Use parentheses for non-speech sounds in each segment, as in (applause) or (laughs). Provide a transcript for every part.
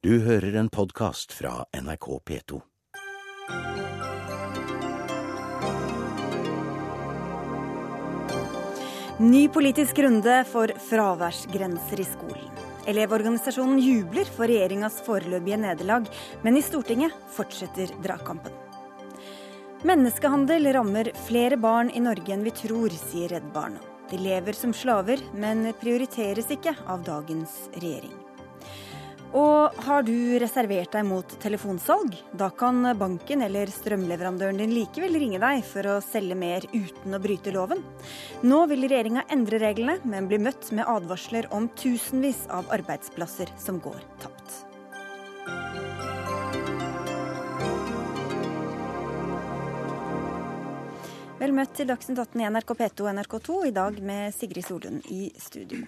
Du hører en podkast fra NRK P2. Ny politisk runde for fraværsgrenser i skolen. Elevorganisasjonen jubler for regjeringas foreløpige nederlag, men i Stortinget fortsetter dragkampen. Menneskehandel rammer flere barn i Norge enn vi tror, sier Redd Barna. De lever som slaver, men prioriteres ikke av dagens regjering. Og har du reservert deg mot telefonsalg? Da kan banken eller strømleverandøren din likevel ringe deg for å selge mer uten å bryte loven. Nå vil regjeringa endre reglene, men blir møtt med advarsler om tusenvis av arbeidsplasser som går tapt. Vel møtt til Dagsnytt 18 i NRK P2 og NRK2, i dag med Sigrid Solund i studio.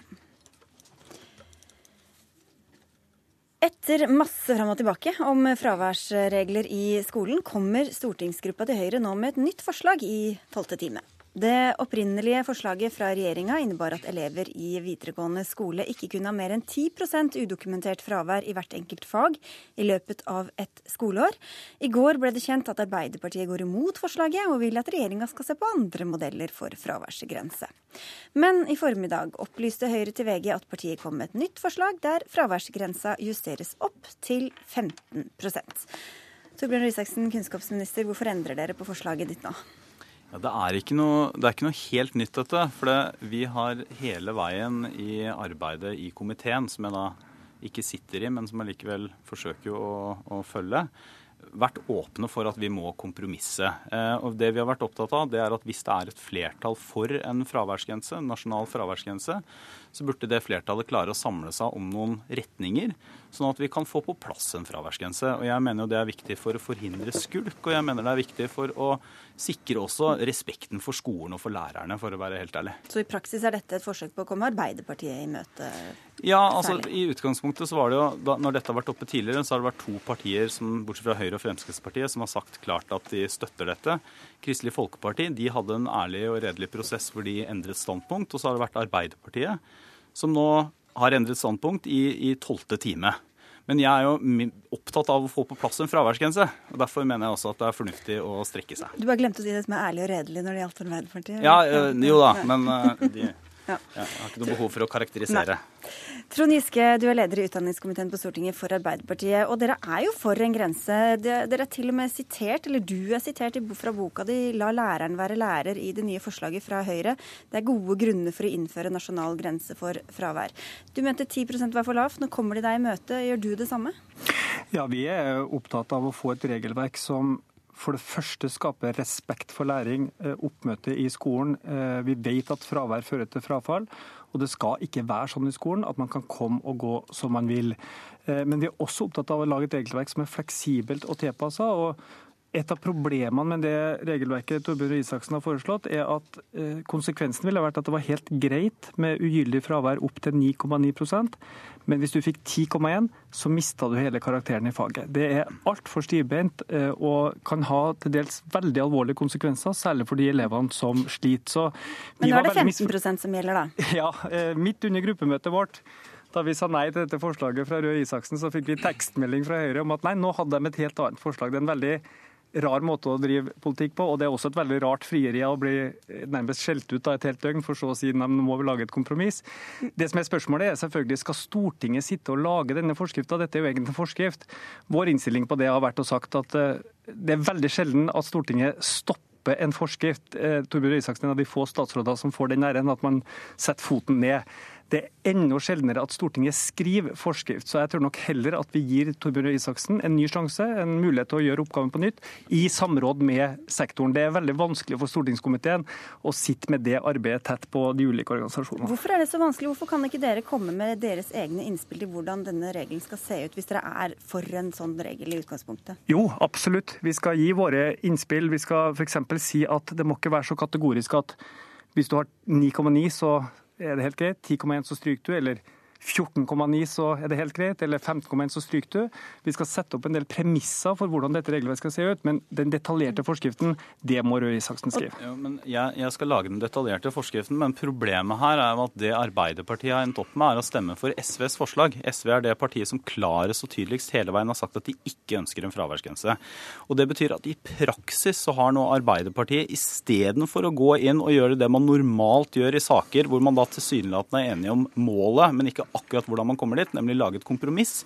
Etter masse fram og tilbake om fraværsregler i skolen, kommer stortingsgruppa til Høyre nå med et nytt forslag i tolvte time. Det opprinnelige forslaget fra regjeringa innebar at elever i videregående skole ikke kunne ha mer enn 10% udokumentert fravær i hvert enkelt fag i løpet av et skoleår. I går ble det kjent at Arbeiderpartiet går imot forslaget, og vil at regjeringa skal se på andre modeller for fraværsgrense. Men i formiddag opplyste Høyre til VG at partiet kom med et nytt forslag der fraværsgrensa justeres opp til 15 Torbjørn Røe kunnskapsminister, hvorfor endrer dere på forslaget ditt nå? Ja, det, er noe, det er ikke noe helt nytt, dette. For det, vi har hele veien i arbeidet i komiteen, som jeg da ikke sitter i, men som jeg likevel forsøker å, å følge, vært åpne for at vi må kompromisse. Eh, og det vi har vært opptatt av, det er at hvis det er et flertall for en fraværsgrense, en nasjonal fraværsgrense, så burde det flertallet klare å samle seg om noen retninger, sånn at vi kan få på plass en fraværsgrense. Og jeg mener jo det er viktig for å forhindre skulk, og jeg mener det er viktig for å sikre også respekten for skolen og for lærerne, for å være helt ærlig. Så i praksis er dette et forsøk på å komme Arbeiderpartiet i møte? Ja, altså i utgangspunktet så var det jo, da, når dette har vært oppe tidligere, så har det vært to partier, som, bortsett fra Høyre og Fremskrittspartiet, som har sagt klart at de støtter dette. Kristelig Folkeparti de hadde en ærlig og redelig prosess hvor de endret standpunkt. Og så har det vært Arbeiderpartiet som nå har endret standpunkt i tolvte time. Men jeg er jo opptatt av å få på plass en fraværsgrense. og Derfor mener jeg også at det er fornuftig å strekke seg. Du bare glemte å si det som er ærlig og redelig når det gjaldt Arbeiderpartiet? Ja, jo da, men øh, de ja. Jeg har ikke noe behov for å karakterisere. Nei. Trond Giske, du er leder i utdanningskomiteen på Stortinget for Arbeiderpartiet. Og dere er jo for en grense. Dere er til og med sitert, eller du er sitert fra boka di 'La læreren være lærer' i det nye forslaget fra Høyre. Det er gode grunner for å innføre nasjonal grense for fravær. Du mente 10% var for lavt. Nå kommer de deg i møte. Gjør du det samme? Ja, vi er opptatt av å få et regelverk som for det første skape respekt for læring, eh, oppmøte i skolen. Eh, vi vet at fravær fører til frafall, og det skal ikke være sånn i skolen at man kan komme og gå som man vil. Eh, men vi er også opptatt av å lage et regelverk som er fleksibelt og tilpassa. Et av problemene med det regelverket Torbjørn Isaksen har foreslått, er at konsekvensen ville vært at det var helt greit med ugyldig fravær opp til 9,9 men hvis du fikk 10,1, så mista du hele karakteren i faget. Det er altfor stivbeint eh, og kan ha til dels veldig alvorlige konsekvenser, særlig for de elevene som sliter. men nå er det 15 som gjelder, da? (laughs) Ja, eh, midt under gruppemøtet vårt. Da vi sa nei til dette forslaget fra Røe Isaksen, så fikk vi tekstmelding fra Høyre om at nei, nå hadde de et helt annet forslag. Det er en veldig rar måte å drive politikk på, og det er også et veldig rart frieri å bli nærmest skjelt ut av et helt døgn, for så å si at nå må vi lage et kompromiss. Det som er spørsmålet er selvfølgelig skal Stortinget sitte og lage denne forskrifta. Dette er jo egentlig en forskrift. Vår innstilling på det har vært å sagt at eh, det er veldig sjelden at Stortinget stopper en forskrift. Eh, Torbjørn Isaksen er en av de få statsråder som får den æren at man setter foten ned. Det er enda sjeldnere at Stortinget skriver forskrift. Så jeg tror nok heller at vi gir Torbjørn Røe Isaksen en ny sjanse, en mulighet til å gjøre oppgaven på nytt, i samråd med sektoren. Det er veldig vanskelig for stortingskomiteen å sitte med det arbeidet tett på de ulike organisasjonene. Hvorfor er det så vanskelig? Hvorfor kan ikke dere komme med deres egne innspill til hvordan denne regelen skal se ut, hvis dere er for en sånn regel i utgangspunktet? Jo, absolutt. Vi skal gi våre innspill. Vi skal f.eks. si at det må ikke være så kategorisk at hvis du har 9,9, så er det helt greit. 10,1 så stryker du, eller 14,9 så er det helt greit, eller 15,1 så stryker du. Vi skal sette opp en del premisser for hvordan dette regelverket skal se ut, men den detaljerte forskriften, det må Røe Isaksen skrive. Ja, men jeg, jeg, skal lage den detaljerte forskriften, men problemet her er at det Arbeiderpartiet har endt opp med, er å stemme for SVs forslag. SV er det partiet som klarest og tydeligst hele veien har sagt at de ikke ønsker en fraværsgrense. Og Det betyr at i praksis så har nå Arbeiderpartiet istedenfor å gå inn og gjøre det man normalt gjør i saker hvor man da tilsynelatende er enige om målet, men ikke akkurat hvordan man kommer dit, nemlig lage et kompromiss,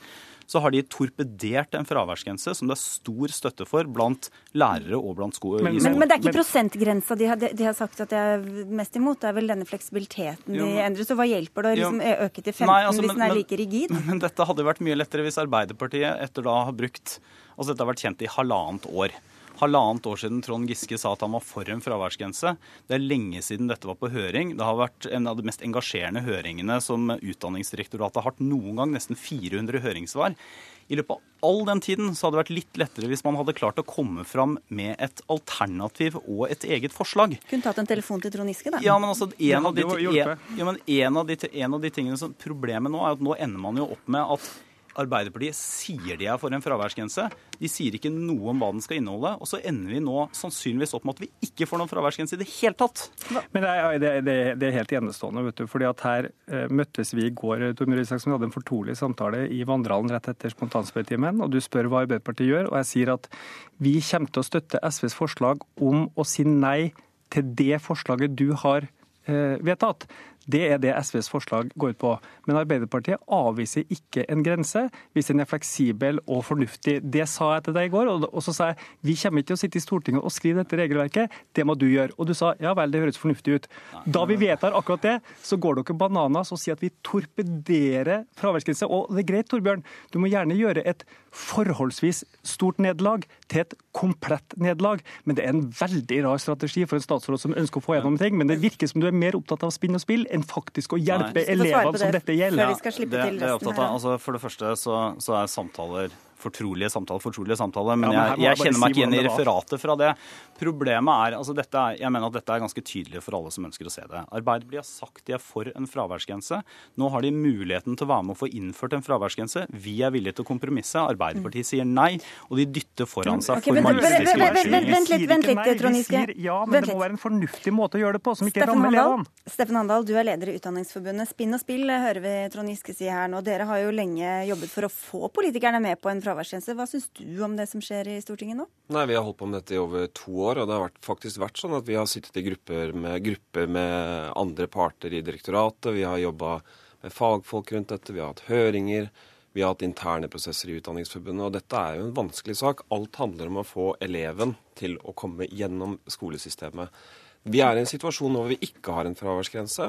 så har de torpedert en fraværsgrense som det er stor støtte for blant lærere og blant sko men, men, men, det er ikke prosentgrensa de har, de har, sagt at de er mest imot, det er vel denne fleksibiliteten jo, de endrer. Så hva hjelper det å liksom øke til 15 nei, altså, hvis den er like rigid? Men, (laughs) men dette hadde vært mye lettere hvis Arbeiderpartiet etter da har brukt Altså dette har vært kjent i halvannet år halvannet år siden Trond Giske sa at han var for en fraværsgrense. Det er lenge siden dette var på høring. Det har vært en av de mest engasjerende høringene som Utdanningsdirektoratet har hatt noen gang. Nesten 400 høringssvar. I løpet av all den tiden så hadde det vært litt lettere hvis man hadde klart å komme fram med et alternativ og et eget forslag. Kunne tatt en telefon til Trond Giske, da. Ja, men altså, en av, de, en, ja, men en, av de, en av de tingene som Problemet nå er at nå ender man jo opp med at Arbeiderpartiet sier de er for en fraværsgrense. De sier ikke noe om hva den skal inneholde. Og så ender vi nå sannsynligvis opp med at vi ikke får noen fraværsgrense i det hele tatt. Men det er, det, er, det er helt enestående. vet du, fordi at Her eh, møttes vi i går. Tor Isaksen, vi hadde en fortrolig samtale i vandrehallen rett etter spontanspørretimen. og Du spør hva Arbeiderpartiet gjør. og Jeg sier at vi kommer til å støtte SVs forslag om å si nei til det forslaget du har eh, vedtatt. Det er det SVs forslag går ut på. Men Arbeiderpartiet avviser ikke en grense hvis den er fleksibel og fornuftig. Det sa jeg til deg i går, og så sa jeg vi kommer ikke til å sitte i Stortinget og skrive dette regelverket, det må du gjøre. Og du sa ja vel, det høres fornuftig ut. Da vi vedtar akkurat det, så går dere bananas og sier at vi torpederer fraværsgrense. Og det er greit, Torbjørn, du må gjerne gjøre et forholdsvis stort nederlag til et komplett nederlag, men det er en veldig rar strategi for en statsråd som ønsker å få gjennom ting. Men det virker som du er mer opptatt av spinn og spill enn faktisk å hjelpe elevene som dette gjelder. Det, det er jeg opptatt av. Altså, for det første så, så er samtaler fortrolige samtaler, fortrolige samtaler. Men, ja, men jeg, jeg kjenner meg ikke igjen i referatet fra det. Problemet er, altså dette er, Jeg mener at dette er ganske tydelig for alle som ønsker å se det. Arbeiderpartiet har sagt de er for en fraværsgrense. Nå har de muligheten til å være med å få innført en fraværsgrense. Vi er villige til å kompromisse. Arbeiderpartiet sier nei, og de dytter foran seg okay, formalistiske unnskyldninger. Vent litt, vent litt, Trond Giske. Ja, men det må være en fornuftig måte å gjøre det på, som ikke rammer elevene. Steffen Handal, du er leder i Utdanningsforbundet. Spinn og spill hører vi Trond Giske si her nå. Dere har jo lenge jobbet for å få politikerne med på en fraværsgrense. Hva syns du om det som skjer i Stortinget nå? Nei, Vi har holdt på med dette i over to år, og det har faktisk vært sånn at vi har sittet i grupper med, grupper med andre parter i direktoratet. Vi har jobba med fagfolk rundt dette, vi har hatt høringer. Vi har hatt interne prosesser i Utdanningsforbundet, og dette er jo en vanskelig sak. Alt handler om å få eleven til å komme gjennom skolesystemet. Vi er i en situasjon hvor vi ikke har en fraværsgrense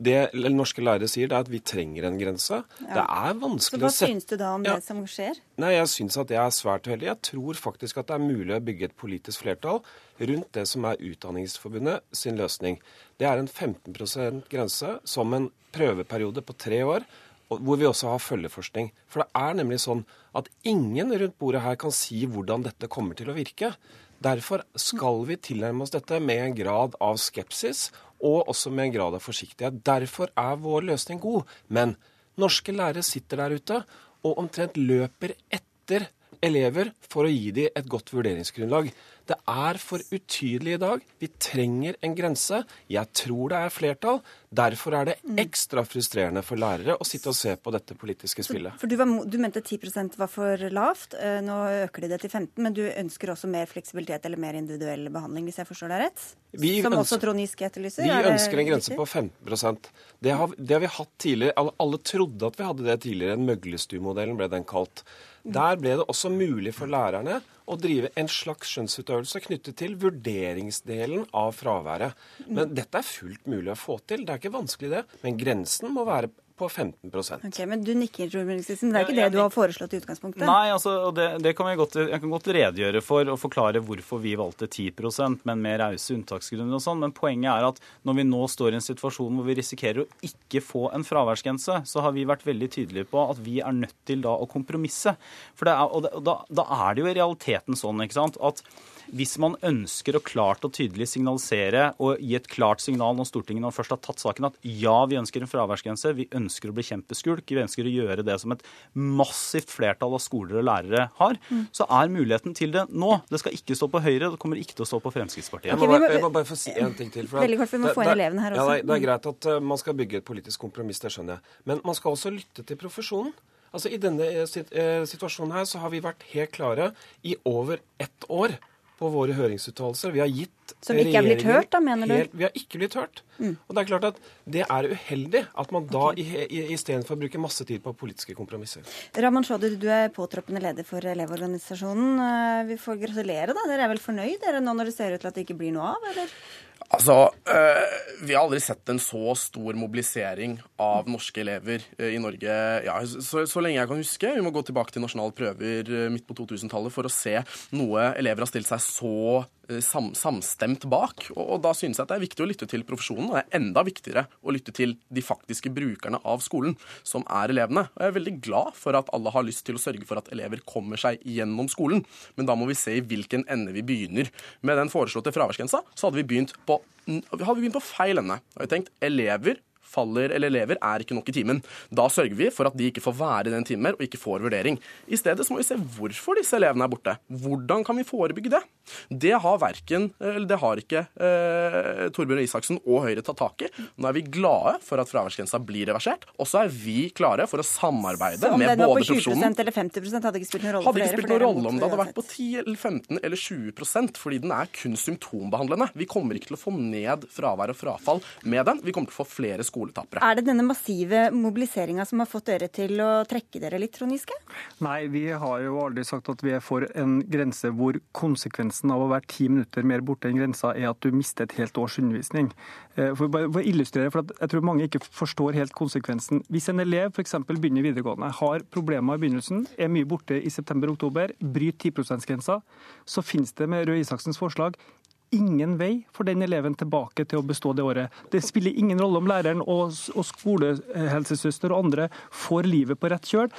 det norske lærere sier, det er at vi trenger en grense. Ja. Det er vanskelig å sette Så Hva syns du da om ja. det som skjer? Nei, Jeg syns at det er svært uheldig. Jeg tror faktisk at det er mulig å bygge et politisk flertall rundt det som er Utdanningsforbundet sin løsning. Det er en 15% grense som en prøveperiode på tre år, hvor vi også har følgeforskning. For det er nemlig sånn at ingen rundt bordet her kan si hvordan dette kommer til å virke. Derfor skal vi tilnærme oss dette med en grad av skepsis og også med en grad av forsiktighet. Derfor er vår løsning god. Men norske lærere sitter der ute og omtrent løper etter elever for å gi dem et godt vurderingsgrunnlag. Det er for utydelig i dag. Vi trenger en grense. Jeg tror det er flertall. Derfor er det mm. ekstra frustrerende for lærere å sitte og se på dette politiske spillet. For du, var, du mente 10% var for lavt. Eh, nå øker de det til 15 men du ønsker også mer fleksibilitet eller mer individuell behandling, hvis jeg forstår deg rett? Vi Som ønsker, også Trond Giske etterlyser? Vi ønsker en grense på 15 det har, det har vi hatt tidligere. Alle, alle, trodde at vi hadde det tidligere. Møglestu-modellen ble den kalt. Der ble det også mulig for lærerne å drive en slags skjønnsutøvelse knyttet til vurderingsdelen av fraværet. Men dette er fullt mulig å få til. Det er ikke vanskelig, det. Men grensen må være på 15 Ok, Men du nikker, men det er ikke det du har foreslått i utgangspunktet? Nei, altså, det, det kan godt, jeg kan godt redegjøre for og forklare hvorfor vi valgte 10% men med rause unntaksgrunner og sånn. Men poenget er at når vi nå står i en situasjon hvor vi risikerer å ikke få en fraværsgrense, så har vi vært veldig tydelige på at vi er nødt til da å kompromisse. For er, og, det, og da, da er det jo i realiteten sånn ikke sant, at hvis man ønsker å klart og tydelig signalisere og gi et klart signal når Stortinget nå først har tatt saken, at ja, vi ønsker en fraværsgrense, vi ønsker å bekjempe skulk, vi ønsker å gjøre det som et massivt flertall av skoler og lærere har, mm. så er muligheten til det nå. Det skal ikke stå på Høyre, det kommer ikke til å stå på Fremskrittspartiet. Okay, jeg, må, jeg må bare få si en ting til. Veldig kort, vi må få inn elevene her også. Ja, det, er greit at uh, man skal bygge et politisk kompromiss, det skjønner jeg. Men man skal også lytte til profesjonen. Altså I denne eh, situasjonen her så har vi vært helt klare i over ett år på våre høringsuttalelser. Vi har gitt Som ikke er blitt hørt, da, mener helt, du? Vi har ikke blitt hørt. Mm. Og det er klart at det er uheldig at man da okay. istedenfor bruker masse tid på politiske kompromisser. Raman Shodi, du er påtroppende leder for Elevorganisasjonen. Eh, vi får gratulere, da. Dere er vel fornøyd dere nå når det ser ut til at det ikke blir noe av, eller? Altså, øh, Vi har aldri sett en så stor mobilisering av norske elever øh, i Norge ja, så, så, lenge jeg kan huske. Vi må gå tilbake til nasjonale prøver øh, midt på 2000-tallet for å se noe elever har stilt seg så Eh, sam, samstemt bak. Og, og, da synes jeg at det er viktig å lytte til profesjonen, og det er enda viktigere å lytte til de faktiske brukerne av skolen, som er elevene. Og jeg er veldig glad for at alle har lyst til å sørge for at elever kommer seg gjennom skolen, men da må vi se i hvilken ende vi begynner. Med den foreslåtte fraværsgrensa så hadde vi begynt på, hadde vi begynt på feil ende. Da har vi tenkt elever faller eller elever, er ikke nok i timen. Da sørger vi for at de ikke får være i den timen og ikke får vurdering. I stedet så må vi se hvorfor disse elevene er borte. Hvordan kan vi forebygge det? Det har verken, eller det har ikke eh, Torbjørn Isaksen og Høyre tatt tak i. Nå er vi glade for at fraværsgrensa blir reversert, og så er vi klare for å samarbeide med både profesjonen Om den var på 20 eller 50% hadde ikke spilt noen rolle Hadde ikke spilt noen rolle om det hadde vært på 10 eller 15 eller 20% fordi den er kun symptombehandlende. Vi kommer ikke til å få ned fravær og frafall med den. Vi kommer til å få flere skoler skoletapere. Er det denne massive mobiliseringa som har fått dere til å trekke dere litt, Trond Giske? Nei, vi har jo aldri sagt at vi er for en grense hvor konsekvensen av å være ti minutter mer borte enn grensa er at du mister et helt års undervisning. For, for å illustrere, for Jeg tror mange ikke forstår helt konsekvensen. Hvis en elev f.eks. begynner videregående, har problemer i begynnelsen, er mye borte i september-oktober, bryter 10 %-grensa, så finnes det med Røe Isaksens forslag ingen vei for den eleven tilbake til å bestå det året. Det spiller ingen rolle om læreren og, og skolehelsesøster og andre får livet på rett kjøl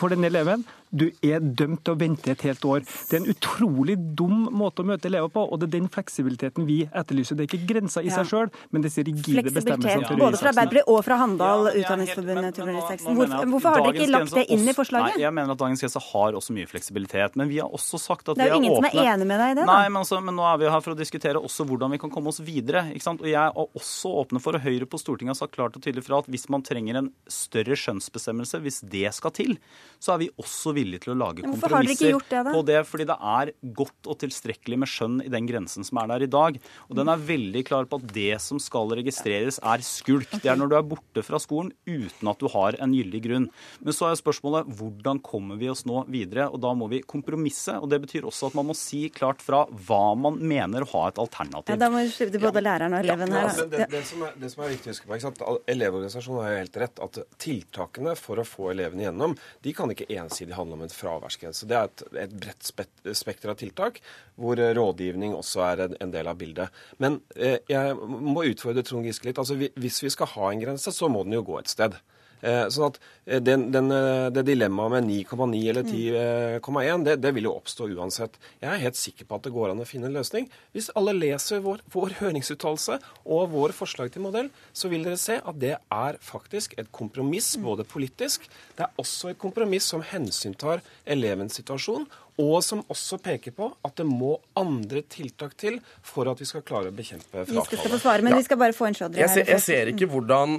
for den eleven. Du er dømt til å vente et helt år. Det er en utrolig dum måte å møte elever på, og det er den fleksibiliteten vi etterlyser. Det er ikke grensa i seg sjøl, men disse rigide bestemmelsene. Ja. både fra Arbeiderpartiet og fra Handal ja, Utdanningsforbundet. Hvorfor, hvorfor har dere ikke lagt det inn i forslaget? Nei, jeg mener at dagens grense har også mye fleksibilitet. Men vi har også sagt at vi er åpne. Det er jo ingen som er enig med deg i det? Da. Nei, men, altså, men, nå er vi her for å diskutere også hvordan vi kan komme oss videre. Og jeg er også åpne for, og Høyre på Stortinget har sagt klart og tydelig fra at hvis man trenger en større skjønnsbestemmelse, hvis det skal til, så er vi også villige til å lage kompromisser har ikke gjort det, da? på det. Fordi det er godt og tilstrekkelig med skjønn i den grensen som er der i dag. Og den er veldig klar på at det som skal registreres, er skulk. Det er når du er borte fra skolen uten at du har en gyldig grunn. Men så er spørsmålet hvordan kommer vi oss nå videre? Og da må vi kompromisse. Og det betyr også at man må si klart fra hva man mener å ha et alternativ. Ja, Da må vi slutte både læreren og eleven her. Ja, det, det, som er, det, som er, viktig å huske på, ikke sant? Elevorganisasjonen har jo helt rett. At tiltakene for å få elevene gjennom, de kan ikke ensidig handle om en fraværsgrense Det er et, et bredt spekter av tiltak, hvor eh, rådgivning også er en del av bildet. Men eh, jeg må utfordre Trond Giske litt. altså Hvis vi skal ha en grense, så må den jo gå et sted. Eh, sånn at eh, den, den, eh, Det dilemmaet med 9,9 eller 10,1 det, det, vil jo oppstå uansett. Jeg er helt sikker på at det går an å finne en løsning. Hvis alle leser vår, vår høringsuttalelse og vår forslag til modell, så vil dere se at det er faktisk et kompromiss, både politisk Det er også et kompromiss som hensyntar elevens situasjon, og som også peker på at det må andre tiltak til for at vi skal klare å bekjempe frafallet. Vi skal få svare, men ja. vi skal bare få en Chaudhry her. Jeg ser ikke hvordan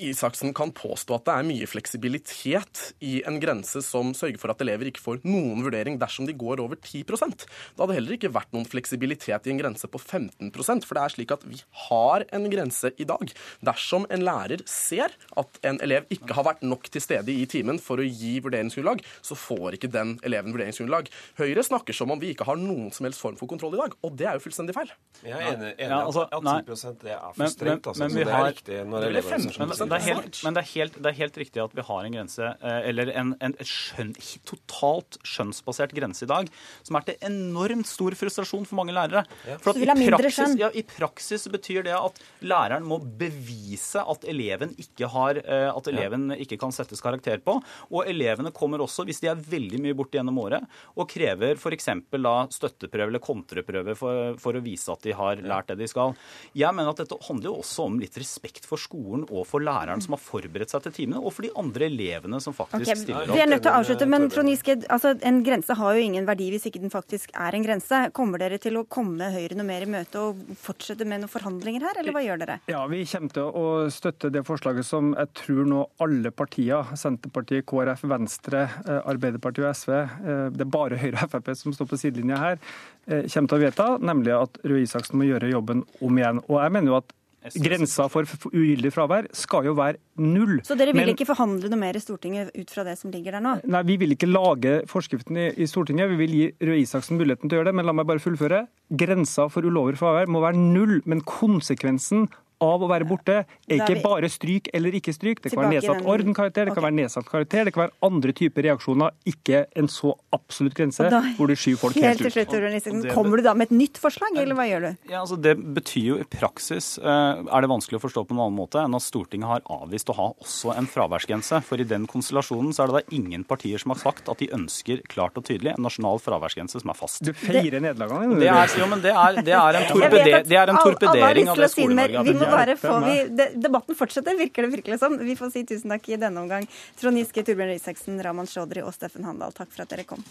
Isaksen kan påstå at det er mye fleksibilitet i en grense som sørger for at elever ikke får noen vurdering dersom de går over 10% Det hadde heller ikke vært noen fleksibilitet i en grense på 15% for det er slik at vi har en grense i dag. Dersom en lærer ser at en elev ikke har vært nok til stede i timen for å gi vurderingsgrunnlag, så får ikke den eleven vurderingsgrunnlag. Høyre snakker som om vi ikke har noen som helst form for kontroll i dag, og det er jo fullstendig feil. Jeg er enig, enig ja, altså, at 10 det er for strengt. Altså, men, men, det er riktig når elever det er, helt, men det er, helt, det er, helt, riktig at vi har en grense, eh, eller en, en skjøn, totalt skjønnsbasert grense i dag, som er til enormt stor frustrasjon for mange lærere. Ja. For at i praksis, ja, I praksis betyr det at læreren må bevise at eleven ikke, har, eh, at eleven ikke kan settes karakter på. Og elevene kommer også, hvis de er veldig mye borte gjennom året, og krever f.eks. støtteprøve eller kontreprøve for, for, å vise at de har lært det de skal. Jeg mener at dette handler jo også om litt respekt for skolen og for læreren som har forberedt seg til timene, og for de andre elevene som faktisk okay, stiller opp. Vi er nødt til å avslutte, men Trond Giske, altså, en grense har jo ingen verdi hvis ikke den faktisk er en grense. Kommer dere til å komme Høyre noe mer i møte og fortsette med noen forhandlinger her, eller hva gjør dere? Ja, Vi kommer til å støtte det forslaget som jeg tror nå alle partier, Senterpartiet, KrF, Venstre, eh, Arbeiderpartiet og SV, eh, det er bare Høyre og Frp som står på sidelinja her, eh, kommer til å vedta, nemlig at Røe Isaksen må gjøre jobben om igjen. Og jeg mener jo at Grensa for ugyldig fravær skal jo være null. Så dere vil Men, ikke forhandle noe mer i Stortinget ut fra det som ligger der nå? Nei, vi vil ikke lage forskriften i, i Stortinget. Vi vil gi Røe Isaksen muligheten til å gjøre det. Men la meg bare fullføre. Grensa for ulovlig fravær må være null. Men konsekvensen av å være borte er ikke bare stryk eller ikke stryk. Det kan være nedsatt ordenkarakter, det kan være nedsatt karakter, det kan være andre typer reaksjoner. Ikke en så absolutt grense hvor du skyver folk helt, helt ut. Slutt, Kommer du da med et nytt forslag, eller hva gjør du? Ja, altså Det betyr jo i praksis, uh, er det vanskelig å forstå på en annen måte, enn at Stortinget har avvist å ha også en fraværsgrense. For i den konstellasjonen så er det da ingen partier som har sagt at de ønsker klart og tydelig en nasjonal fraværsgrense som er fast. Du feirer nederlagene dine. Det, jo, men det er, det er en, det er en torpedering av det Skole-Norge bare får vi Debatten fortsetter, virker det virkelig som. Vi får si tusen takk i denne omgang. Trond Giske, Torbjørn Røe Isaksen, Raman Sjodri og Steffen Handal, takk for at dere kom.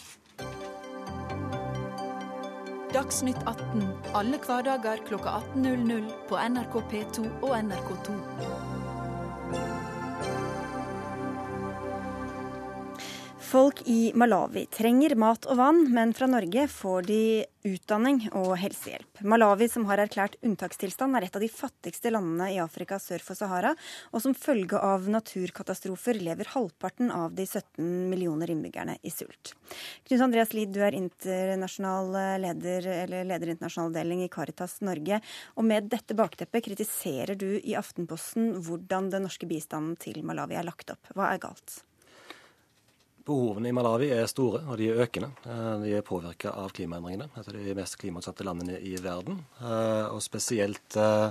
Dagsnytt 18 alle hverdager klokka 18.00 på NRK P2 og NRK2. Folk i Malawi trenger mat og vann, men fra Norge får de utdanning og helsehjelp. Malawi, som har erklært unntakstilstand, er et av de fattigste landene i Afrika sør for Sahara, og som følge av naturkatastrofer lever halvparten av de 17 millioner innbyggerne i sult. Knut Andreas Lid, du er internasjonal leder, eller leder internasjonal avdeling i Caritas Norge. Og med dette bakteppet kritiserer du i Aftenposten hvordan den norske bistanden til Malawi er lagt opp. Hva er galt? Behovene i Malawi er store, og de er økende. Eh, de er påvirka av klimaendringene. Et av de mest klimautsatte landene i verden. Eh, og spesielt, eh,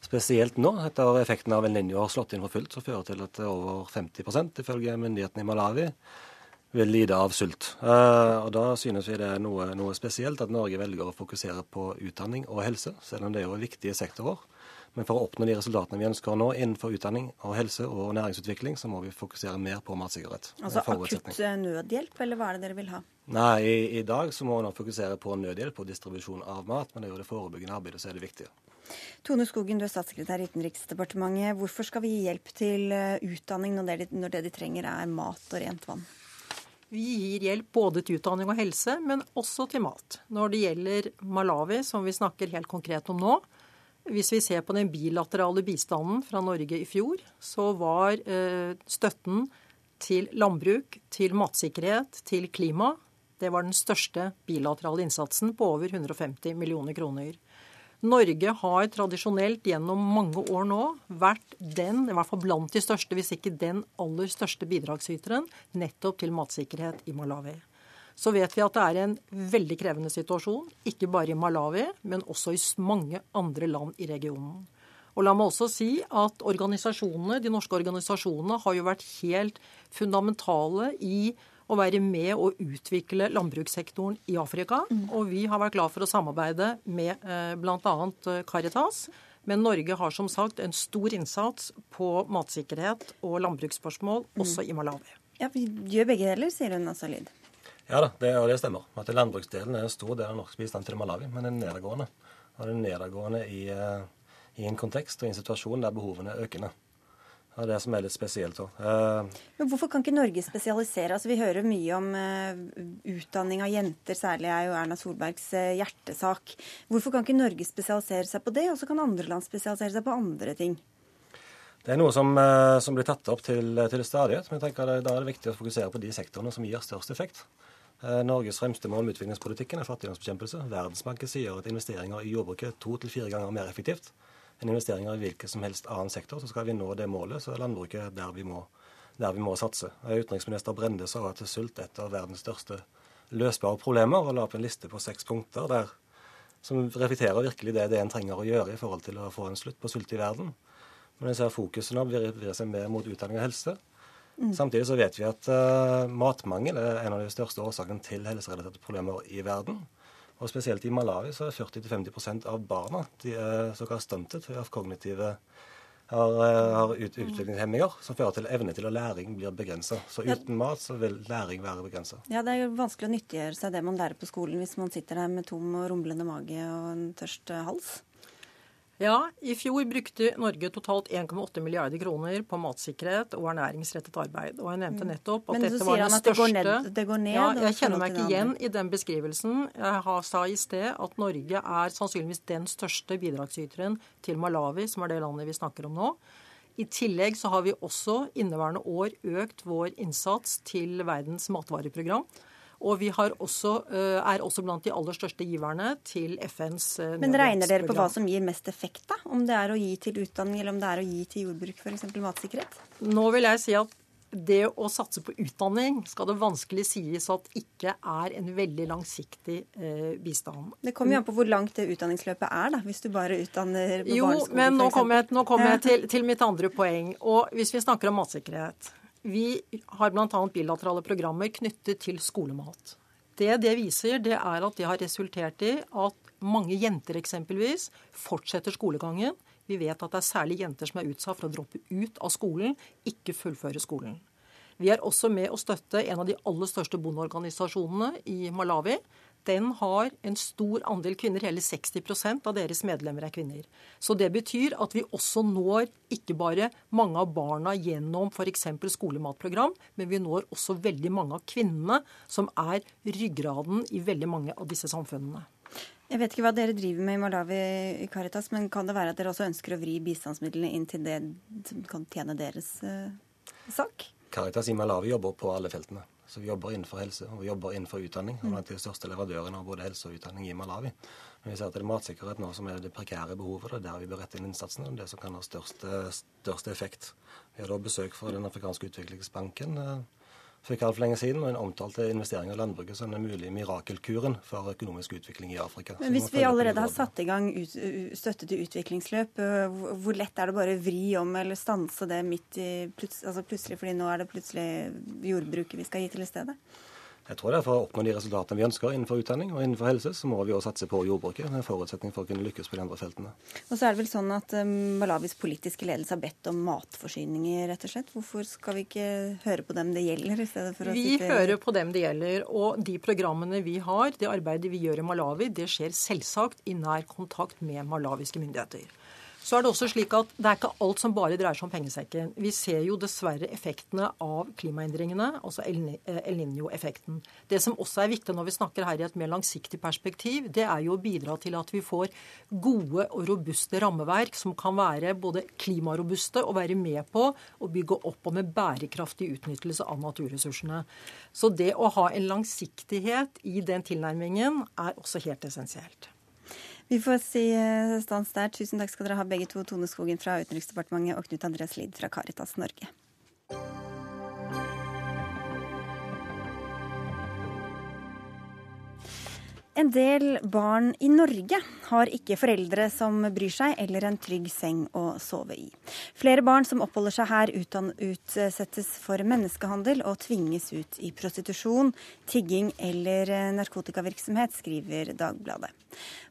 spesielt nå, etter effekten av El Niño har slått inn for fullt, så fører til at over 50% ifølge myndighetene i Malawi vil lide av sult. Og Da synes vi det er noe, noe spesielt at Norge velger å fokusere på utdanning og helse, selv om det er jo viktige sektorer. Men for å oppnå de resultatene vi ønsker nå innenfor utdanning og helse og næringsutvikling, så må vi fokusere mer på matsikkerhet. Altså akutt eh, nødhjelp, eller hva er det dere vil ha? Nei, i, i dag så må vi nå fokusere på nødhjelp og distribusjon av mat, men det er jo det forebyggende arbeidet som er det viktige. Tone Skogen, du er statssekretær i Utenriksdepartementet. Hvorfor skal vi gi hjelp til eh, utdanning når det, de, når det de trenger er mat og rent vann? Vi gir hjelp både til utdanning og helse, men også til mat. Når det gjelder Malawi, som vi snakker helt konkret om nå, hvis vi ser på den bilaterale bistanden fra Norge i fjor, så var eh, støtten til landbruk, til matsikkerhet, til klima det var den største bilaterale innsatsen på over 150 millioner kroner. Norge har tradisjonelt gjennom mange år nå vært den, i hvert fall blant de største, hvis ikke den aller største bidragsyteren nettopp til matsikkerhet i Malawi så vet vi at det er en veldig krevende situasjon, ikke bare i Malawi, men også i mange andre land i regionen. Og la meg også si at organisasjonene, De norske organisasjonene har jo vært helt fundamentale i å være med og utvikle landbrukssektoren i Afrika. Mm. Og vi har vært glad for å samarbeide med eh, bl.a. Eh, Caritas. Men Norge har som sagt en stor innsats på matsikkerhet og landbruksspørsmål, også mm. i Malawi. Ja, Vi gjør begge deler, sier hun altså, Lid. Ja da, det, og det stemmer. At Landbruksdelen er en stor del av norsk bistand til Malawi, men den er nedadgående. Og den er nedadgående i, eh, i, en kontekst og i en situasjon der behovene er økende. Det er det som er litt spesielt òg. Uh, Men hvorfor kan ikke Norge spesialisere? Altså, vi hører mye om uh, utdanning av jenter, særlig er jo Erna Solbergs hjertesak. Hvorfor kan ikke Norge spesialisere seg på det, og så kan andre land spesialisere seg på andre ting? Det er noe som, som blir tatt opp til, til stadighet, men jeg tenker da er det viktig å fokusere på de sektorene som gir størst effekt. Eh, Norges fremste mål med utviklingspolitikken er fattigdomsbekjempelse. Verdensbanken sier at investeringer i jordbruket er to til fire ganger mer effektivt enn investeringer i hvilken som helst annen sektor. Så skal vi nå det målet, så er landbruket der vi må, der vi må satse. Utenriksminister Brende sa at sult er et av verdens største løsbare problemer, og la opp en liste på seks punkter der, som reflekterer virkelig det det en trenger å gjøre i forhold til å få en slutt på sult i verden. Men jeg ser fokuset nå blir seg mer mot utdanning og helse. Mm. Samtidig så vet vi at uh, matmangel er en av de største årsakene til helserelaterte problemer i verden. Og spesielt i Malawi så er 40-50% av barna de er såkalt stuntet av kognitive har, eh, har ut, utviklingshemminger som fører til evne til å læring blir begrensa. Så uten mat så vil læring være begrensa. Ja, det er vanskelig å nyttiggjøre seg det man lærer på skolen hvis man sitter der med tom og rumlende mage og en tørst hals. Ja, i fjor brukte Norge totalt 1,8 milliarder kroner på matsikkerhet og ernæringsrettet arbeid. Og jeg nevnte mm. nettopp at dette var den største Men så det går ned, det går ned, Ja, jeg kjenner meg ikke igjen i den beskrivelsen. Jeg sa i sted at Norge er sannsynligvis den største bidragsyteren til Malawi, som er det landet vi snakker om nå. I tillegg så har vi også inneværende år økt vår innsats til Verdens matvareprogram. Og vi også, eh, er også blant de aller største giverne til FNs eh, Men regner dere på hva som gir mest effekt, da? Om det er å gi til utdanning, eller om det er å gi til jordbruk, f.eks. matsikkerhet? Nå vil jeg si at det å satse på utdanning skal det vanskelig sies at ikke er en veldig langsiktig eh, bistand. Det kommer jo an på hvor langt det utdanningsløpet er, da, hvis du bare utdanner på jo, barneskole. Jo, men nå kommer jeg, kommer jeg til, til, mitt andre poeng. Og hvis vi snakker om matsikkerhet vi har bl.a. bilaterale programmer knyttet til skolemat. Det det viser, det er at det har resultert i at mange jenter eksempelvis fortsetter skolegangen. Vi vet at det er særlig jenter som er utsatt for å droppe ut av skolen, ikke fullføre skolen. Vi er også med å støtte en av de aller største bondeorganisasjonene i Malawi, den har en stor andel kvinner. Hele 60% av deres medlemmer er kvinner. Så det betyr at vi også når ikke bare mange av barna gjennom f.eks. skolematprogram, men vi når også veldig mange av kvinnene, som er ryggraden i veldig mange av disse samfunnene. Jeg vet ikke hva dere driver med i Malawi, i Caritas, men kan det være at dere også ønsker å vri bistandsmidlene inn til det som kan tjene deres uh, sak? Caritas i Malawi jobber på alle feltene. Så vi jobber innenfor helse og vi jobber innenfor utdanning. og blant de største leverandørene av både helse og utdanning i Malawi. Men vi ser at det er matsikkerhet nå som er det prekære behovet. Det er der vi bør rette inn innsatsen. og Det som kan ha største, størst effekt. Vi har da besøk fra Den afrikanske utviklingsbanken eh, for ikke altfor lenge siden, og en omtalte investeringer i landbruket som den mulige mirakelkuren for økonomisk utvikling i Afrika. Men Hvis vi allerede har satt i gang ut, støtte til utviklingsløp, hvor lett er det bare å vri om eller stanse det midt i plutselig, altså plutselig fordi nå er det plutselig jordbruket vi skal gi til i stedet? Jeg tror det er For å oppnå de resultatene vi ønsker innenfor utdanning og innenfor helse, så må vi også satse på jordbruket. Det er en forutsetning for å kunne lykkes på de andre feltene. Og så er det vel sånn at um, Malawis politiske ledelse har bedt om matforsyninger, rett og slett. Hvorfor skal vi ikke høre på dem det gjelder, i stedet for å vi sitte Vi hører på dem det gjelder. Og de programmene vi har, det arbeidet vi gjør i Malawi, det skjer selvsagt i nær kontakt med malawiske myndigheter. Så er det også slik at det er ikke alt som bare dreier seg om pengesekken. Vi ser jo dessverre effektene av klimaendringene, altså El Niño-effekten. Det som også er viktig når vi snakker her i et mer langsiktig perspektiv, det er jo å bidra til at vi får gode og robuste rammeverk som kan være både klimarobuste og være med på å bygge opp om en bærekraftig utnyttelse av naturressursene. Så det å ha en langsiktighet i den tilnærmingen er også helt essensielt. Vi får si eh, stans der. Tusen takk skal dere ha begge to, Tone Skogen fra Utenriksdepartementet og Knut Andreas Lid fra Caritas Norge. En del barn i Norge har ikke foreldre som bryr seg, eller en trygg seng å sove i. Flere barn som oppholder seg her, utsettes for menneskehandel og tvinges ut i prostitusjon, tigging eller narkotikavirksomhet, skriver Dagbladet.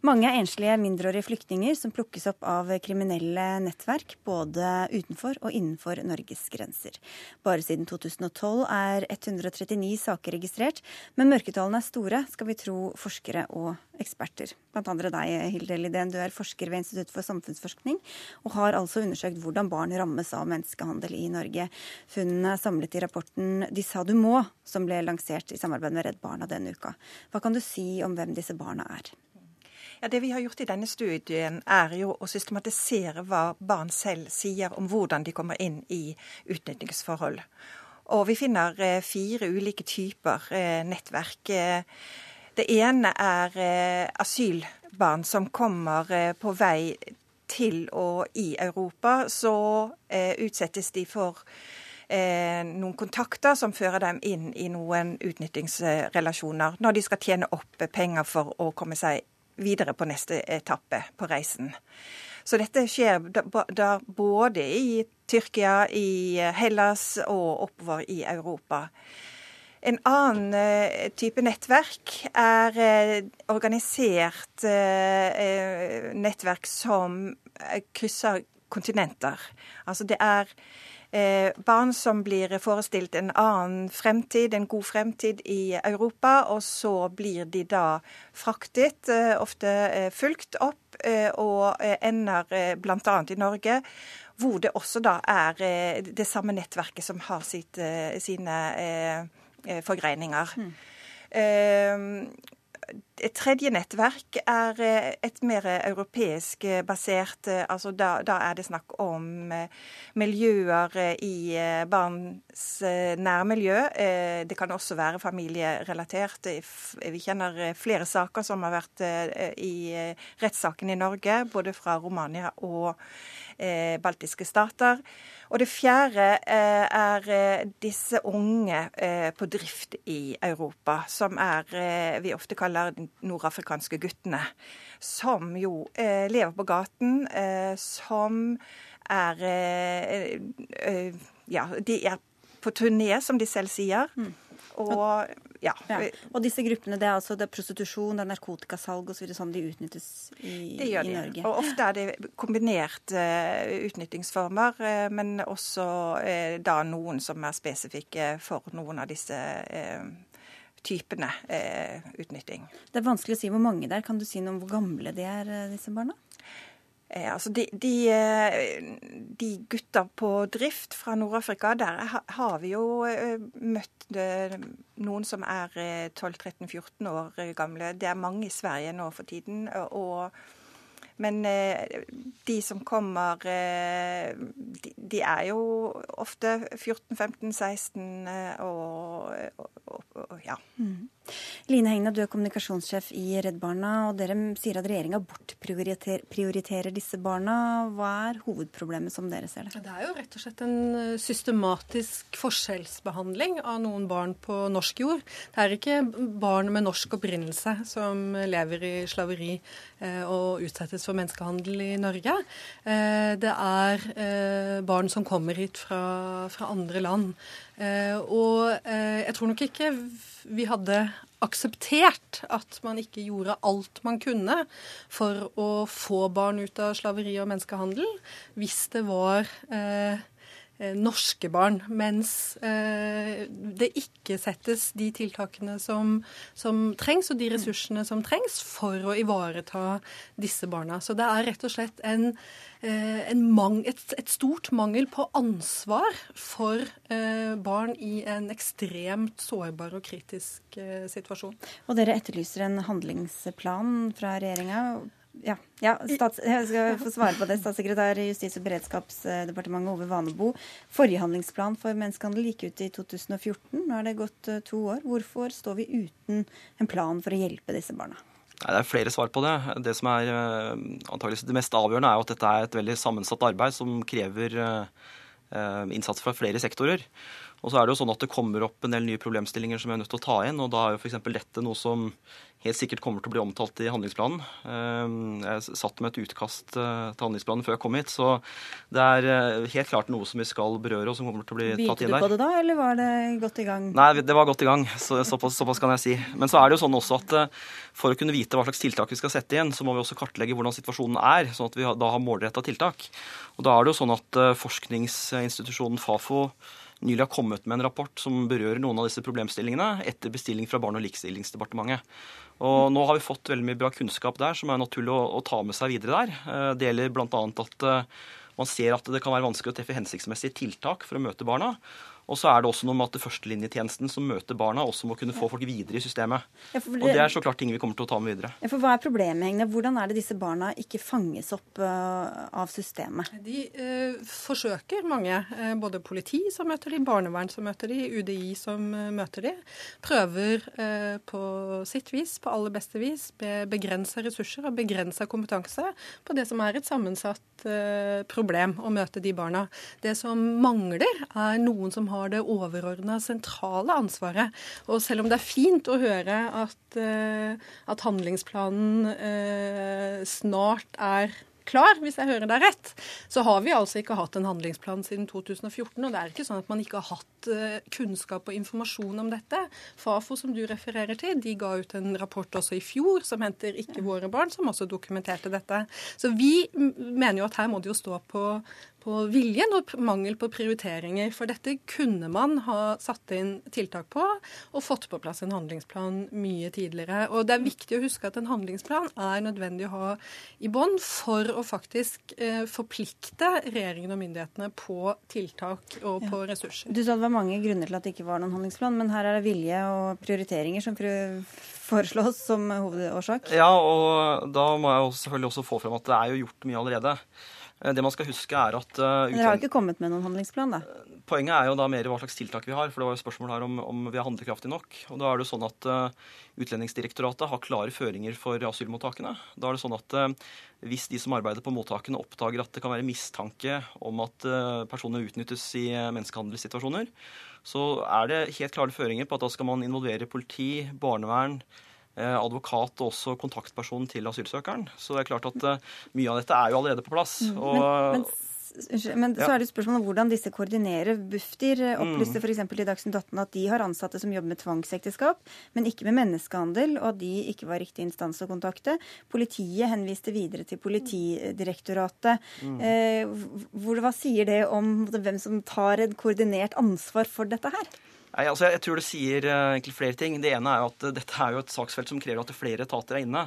Mange er enslige mindreårige flyktninger som plukkes opp av kriminelle nettverk både utenfor og innenfor Norges grenser. Bare siden 2012 er 139 saker registrert, men mørketallene er store, skal vi tro forskere og eksperter. Blant andre deg, Hilde Lidén. Du er forsker ved Institutt for samfunnsforskning og har altså undersøkt hvordan barn rammes av menneskehandel i Norge. Funnene er samlet i rapporten 'De sa du må', som ble lansert i samarbeid med Redd Barna denne uka. Hva kan du si om hvem disse barna er? Ja, Det vi har gjort i denne studien, er jo å systematisere hva barn selv sier om hvordan de kommer inn i utnyttingsforhold. Og vi finner eh, fire ulike typer eh, nettverk. Eh, det ene er asylbarn som kommer på vei til og i Europa. Så utsettes de for noen kontakter som fører dem inn i noen utnyttingsrelasjoner når de skal tjene opp penger for å komme seg videre på neste etappe på reisen. Så dette skjer da, både i Tyrkia, i Hellas og oppover i Europa. En annen uh, type nettverk er uh, organisert uh, nettverk som krysser kontinenter. Altså det er barn som blir forestilt en annen fremtid, en god fremtid i Europa, og så blir de da fraktet, ofte fulgt opp, og ender bl.a. i Norge hvor det også da er det samme nettverket som har sitt, sine Eh, forgreininger. Mm. Et tredje nettverk er eh, et mer europeisk basert altså da, da, er det snakk om miljøer i barns nærmiljø. Det kan også være familierelatert. Vi kjenner flere saker som har vært i rettssaken i Norge, både fra Romania og baltiske stater. Og det fjerde eh, er eh, disse unge eh, på drift i Europa, som er vi ofte kaller de nordafrikanske guttene. Som jo lever på gaten, som er Ja, de er på turné, som de selv sier. Mm. Og ja. ja. Og disse gruppene, det er altså det er prostitusjon, det er narkotikasalg osv. sånn de utnyttes i, det gjør i de. Norge? Og ofte er det kombinerte uh, utnyttingsformer, uh, men også uh, da noen som er spesifikke for noen av disse typene utnytting. Det er vanskelig å si hvor mange det er. Kan du si noe om hvor gamle de er, disse barna? Eh, altså de, de, eh, de, gutta på drift fra Nord-Afrika, der har vi jo eh, møtt noen som er 12-13-14 år gamle. Det er mange i Sverige nå for tiden. og men de som kommer, de, de er jo ofte 14-15-16 og, og, og, ja. Mm. Line Hegne, du er kommunikasjonssjef i Redd Barna, og dere sier at regjeringa bortprioriterer disse barna. Hva er hovedproblemet som dere ser det? Det er jo rett og slett en eh, systematisk forskjellsbehandling av noen barn på norsk jord. Det er ikke barn med norsk opprinnelse som lever i slaveri eh, og utsettes for menneskehandel i Norge. Eh, det er barn som kommer hit fra, fra andre land. Og jeg tror nok ikke vi hadde akseptert at man ikke gjorde alt man kunne for å få barn ut av slaveri og menneskehandel, hvis det var eh, Eh, norske barn, mens eh, det ikke settes de tiltakene som, som, trengs, og de ressursene som trengs for å ivareta disse barna. Så det er rett og slett en, eh, en mang, et, et, stort mangel på ansvar for barn i en ekstremt sårbar og kritisk situasjon. Og dere etterlyser en handlingsplan fra regjeringa ja, ja stats, jeg skal få svare på det. Statssekretær i Justis- og beredskapsdepartementet Ove Vanebo. Forrige handlingsplan for menneskehandel gikk ut i 2014. Nå er det gått eh, to år. Hvorfor står vi uten en plan for å hjelpe disse barna? Nei, det er flere svar på det. Det som er eh, antageligvis det mest avgjørende, er jo at dette er et veldig sammensatt arbeid som krever eh, innsats fra flere sektorer. Og så er det jo sånn at det kommer opp en del nye problemstillinger som vi er nødt til å ta inn. og Da er jo f.eks. dette noe som helt sikkert kommer til å bli omtalt i handlingsplanen. Eh, jeg satt med et utkast eh, til handlingsplanen før jeg kom hit, så det er eh, helt klart noe som vi skal berøre, og som kommer til å bli Byte tatt inn der. Begynte du på det da, eller var det godt i gang? Nei, det var godt i gang. Så, såpass, såpass, kan jeg si. Men så er det jo sånn også at for å kunne vite hva slags tiltak vi skal sette inn, så må vi også kartlegge hvordan situasjonen er, sånn at vi da har målretta tiltak. Og da er det jo sånn at forskningsinstitusjonen Fafo nylig har kommet med en rapport som berører noen av disse problemstillingene etter bestilling fra Barne- og likestillingsdepartementet. Og nå har vi fått veldig mye bra kunnskap der som er naturlig å, å ta med seg videre der. Eh, det gjelder bl.a. at eh, man ser at det kan være vanskelig å treffe hensiktsmessige tiltak for å møte barna. Og så er det også noe med at førstelinjetjenesten som møter barna, også må kunne få folk videre i systemet. Ja, det, og det er så klart ting vi kommer til å ta med videre. Ja, for Hva er problemet, Hegne? Hvordan er det disse barna ikke fanges opp uh, av systemet? De uh, forsøker, mange. Uh, både politi som møter de, barnevern som møter de, UDI som møter de. Prøver på sitt vis, på aller beste vis, med begrensa ressurser og begrensa kompetanse på det som er et sammensatt problem å møte de barna. Det som mangler, er noen som har har det overordna sentrale ansvaret. Og selv om det er fint å høre at, uh, at handlingsplanen uh, snart er klar, hvis jeg hører deg rett, så har vi altså ikke hatt en handlingsplan siden 2014. Og det er ikke sånn at man ikke har hatt uh, kunnskap og informasjon om dette. Fafo, som du refererer til, de ga ut en rapport også i fjor som henter 'Ikke våre barn', som også dokumenterte dette. Så vi mener jo at her må det jo stå på, på viljen og mangel på prioriteringer. For dette kunne man ha satt inn tiltak på og fått på plass en handlingsplan mye tidligere. Og det er viktig å huske at en handlingsplan er nødvendig å ha i bånn for å faktisk eh, forplikte regjeringen og myndighetene på tiltak og på ressurser. Du sa det var mange grunner til at det ikke var noen handlingsplan, men her er det vilje og prioriteringer som foreslås som hovedårsak? Ja, og da må jeg selvfølgelig også få frem at det er jo gjort mye allerede. Eh, det man skal huske er at uh, Dere har ikke kommet med noen handlingsplan, da? Poenget er jo da mer hva slags tiltak vi har. For det var jo spørsmål her om, om vi er handlekraftige nok. Og da er det jo sånn at uh, Utlendingsdirektoratet har klare føringer for asylmottakene. Da er det sånn at uh, hvis de som arbeider på mottakene oppdager at det kan være mistanke om at personer utnyttes i menneskehandelssituasjoner, så er det helt klare føringer på at da skal man involvere politi, barnevern, Eh, advokat og også kontaktperson til asylsøkeren. Så det er klart at eh, mye av dette er jo allerede på plass. Mm. Og, men, men, men så er det spørsmålet om hvordan disse koordinerer. Bufdir eh, opplyste mm. f.eks. i Dagsnytt 18 at de har ansatte som jobber med tvangsekteskap, men ikke med menneskehandel, og at de ikke var riktig instans å kontakte. Politiet henviste videre til Politidirektoratet. Mm. Eh, hvor, hva sier det om hvem som tar et koordinert ansvar for dette her? Nei, altså jeg tror det sier uh, egentlig flere ting. Det ene er jo at uh, dette er jo et saksfelt som krever at flere etater er inne.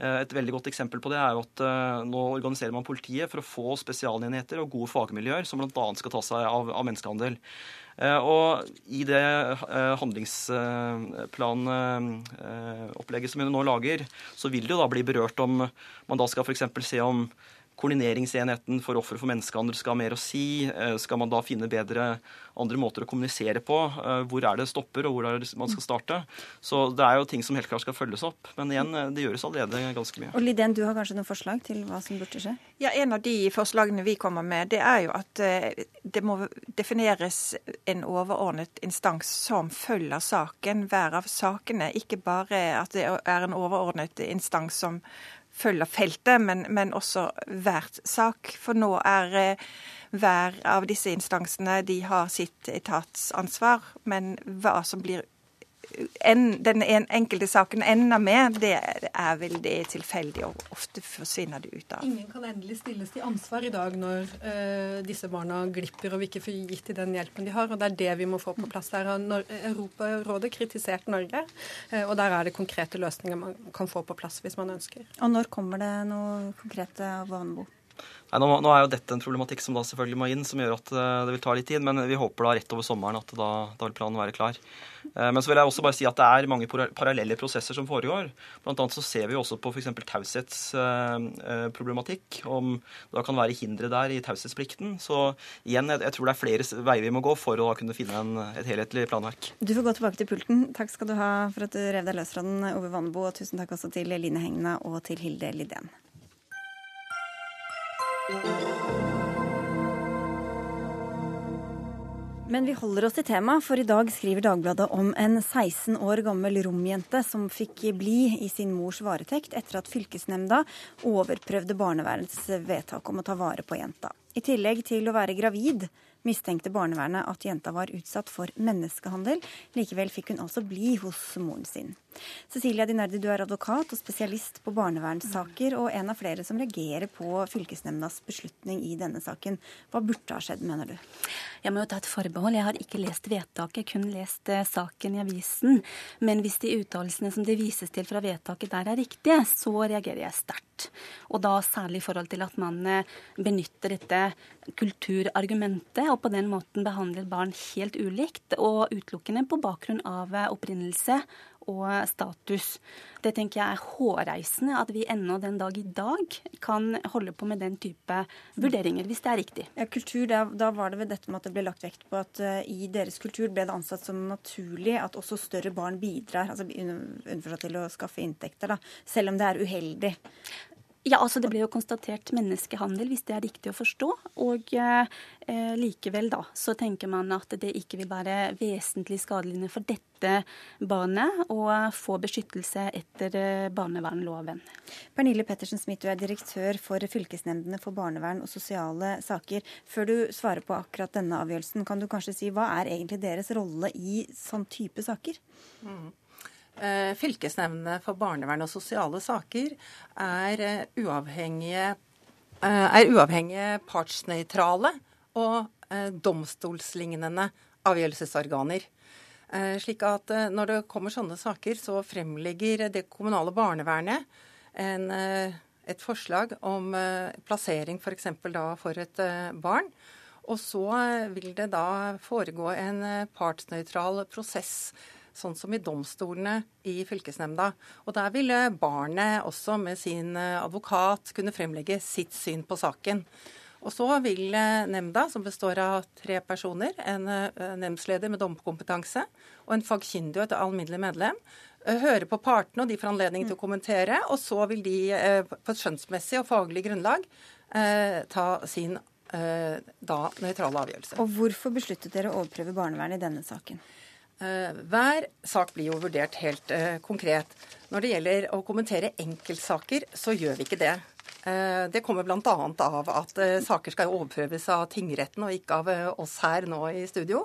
Uh, et veldig godt eksempel på det er jo at nå organiserer man politiet for å få spesialenheter og gode fagmiljøer som bl.a. skal ta seg av, av menneskehandel. Og i det handlingsplan-opplegget som vi nå lager, så vil det jo da bli berørt om man da skal f.eks. se om koordineringsenheten for ofre for menneskehandel skal ha mer å si? Eh, skal man da finne bedre andre måter å kommunisere på? Eh, hvor er det stopper, og hvor er det man skal starte? Så det er jo ting som helt klart skal følges opp. Men igjen, eh, det gjøres allerede ganske mye. Og Liden, du har kanskje noen forslag til hva som burde skje? Ja, En av de forslagene vi kommer med, det er jo at det må defineres en overordnet instans som følger saken, hver av sakene. Ikke bare at det er en overordnet instans som følger feltet, men, men også sak. For nå er eh, hver av disse instansene de har sitt etatsansvar, men hva som blir en, den en, enkelte saken ender med, det er veldig tilfeldig, og ofte forsvinner det ut av. Ingen kan endelig stilles til ansvar i dag når uh, disse barna glipper og vi ikke får gitt dem den hjelpen de har. og Det er det vi må få på plass. Der har Europarådet kritisert Norge, uh, og der er det konkrete løsninger man kan få på plass hvis man ønsker. Og når kommer det noe konkrete av Vanebo? Nei, nå, nå, er jo dette en problematikk som da selvfølgelig må inn, som gjør at uh, det vil ta litt tid. Men vi håper da rett over sommeren at da, da vil planen være klar. Uh, men så vil jeg også bare si at det er mange parallelle prosesser som foregår. Blant annet så ser vi jo også på f.eks. taushetsproblematikk. Uh, om det kan være hindre der i taushetsplikten. Så igjen, jeg, tror det er flere veier vi må gå for å da kunne finne en, et helhetlig planverk. Du får gå tilbake til pulten. Takk skal du ha for at du rev deg løs fra den, Ove Vannebo. Og tusen takk også til Line Hegna og til Hilde Lidén. Men vi holder oss til temaet, for i dag skriver Dagbladet om en 16 år gammel romjente som fikk bli i sin mors varetekt etter at fylkesnemnda overprøvde barnevernets vedtak om å ta vare på jenta. I tillegg til å være gravid mistenkte barnevernet at jenta var utsatt for menneskehandel. Likevel fikk hun altså bli hos moren sin. Cecilia Dinardi, du er advokat og spesialist på barnevernssaker, og en av flere som reagerer på fylkesnemndas beslutning i denne saken. Hva burde ha skjedd, mener du? Jeg må jo ta et forbehold. Jeg har ikke lest vedtaket, kun lest eh, saken i avisen. Men hvis de uttalelsene som det vises til fra vedtaket der er riktige, så reagerer jeg sterkt. Og da særlig i forhold til at man eh, benytter dette kulturargumentet og på den måten behandler barn helt ulikt og utelukkende på bakgrunn av opprinnelse og status. Det tenker jeg er hårreisende at vi ennå den dag i dag kan holde på med den type vurderinger, hvis det er riktig. Ja, kultur, da, da var det ved dette med at det ble lagt vekt på at uh, i deres kultur ble det ansatt som naturlig at også større barn bidrar, altså underforstått til å skaffe inntekter, da, selv om det er uheldig. Ja, altså Det ble jo konstatert menneskehandel, hvis det er riktig å forstå. Og eh, likevel da, så tenker man at det ikke vil være vesentlig skadelidende for dette barnet å få beskyttelse etter eh, barnevernloven. Pernille Pettersen Smith, du er direktør for fylkesnemndene for barnevern og sosiale saker. Før du svarer på akkurat denne avgjørelsen, kan du kanskje si hva er egentlig deres rolle i sånn type saker? Mm. Eh, fylkesnemndene for barnevern og sosiale saker er eh, uavhengige, eh, er uavhengige partsnøytrale og domstolslignende avgjørelsesorganer. Slik at når det kommer sånne saker, så fremlegger det kommunale barnevernet en, et forslag om plassering f.eks. da for et barn. Og så vil det da foregå en partsnøytral prosess sånn som i domstolene i fylkesnemnda. Og Der ville barnet også med sin eh, advokat kunne fremlegge sitt syn på saken. Og så vil eh, nemnda, som består av tre personer, en eh, nemndsleder med dommerkompetanse og en fagkyndig og et alminnelig medlem, høre på partene, og de får anledning til å kommentere. Og så vil de på et skjønnsmessig og faglig grunnlag ta sin da nøytrale avgjørelse. Og Hvorfor besluttet dere å overprøve barnevernet i denne saken? Eh, hver sak blir jo vurdert helt uh, konkret. Når det gjelder å kommentere enkeltsaker, så gjør vi ikke det. Uh, det kommer bl.a. av at saker skal overprøves av tingretten og ikke av oss her nå i studio.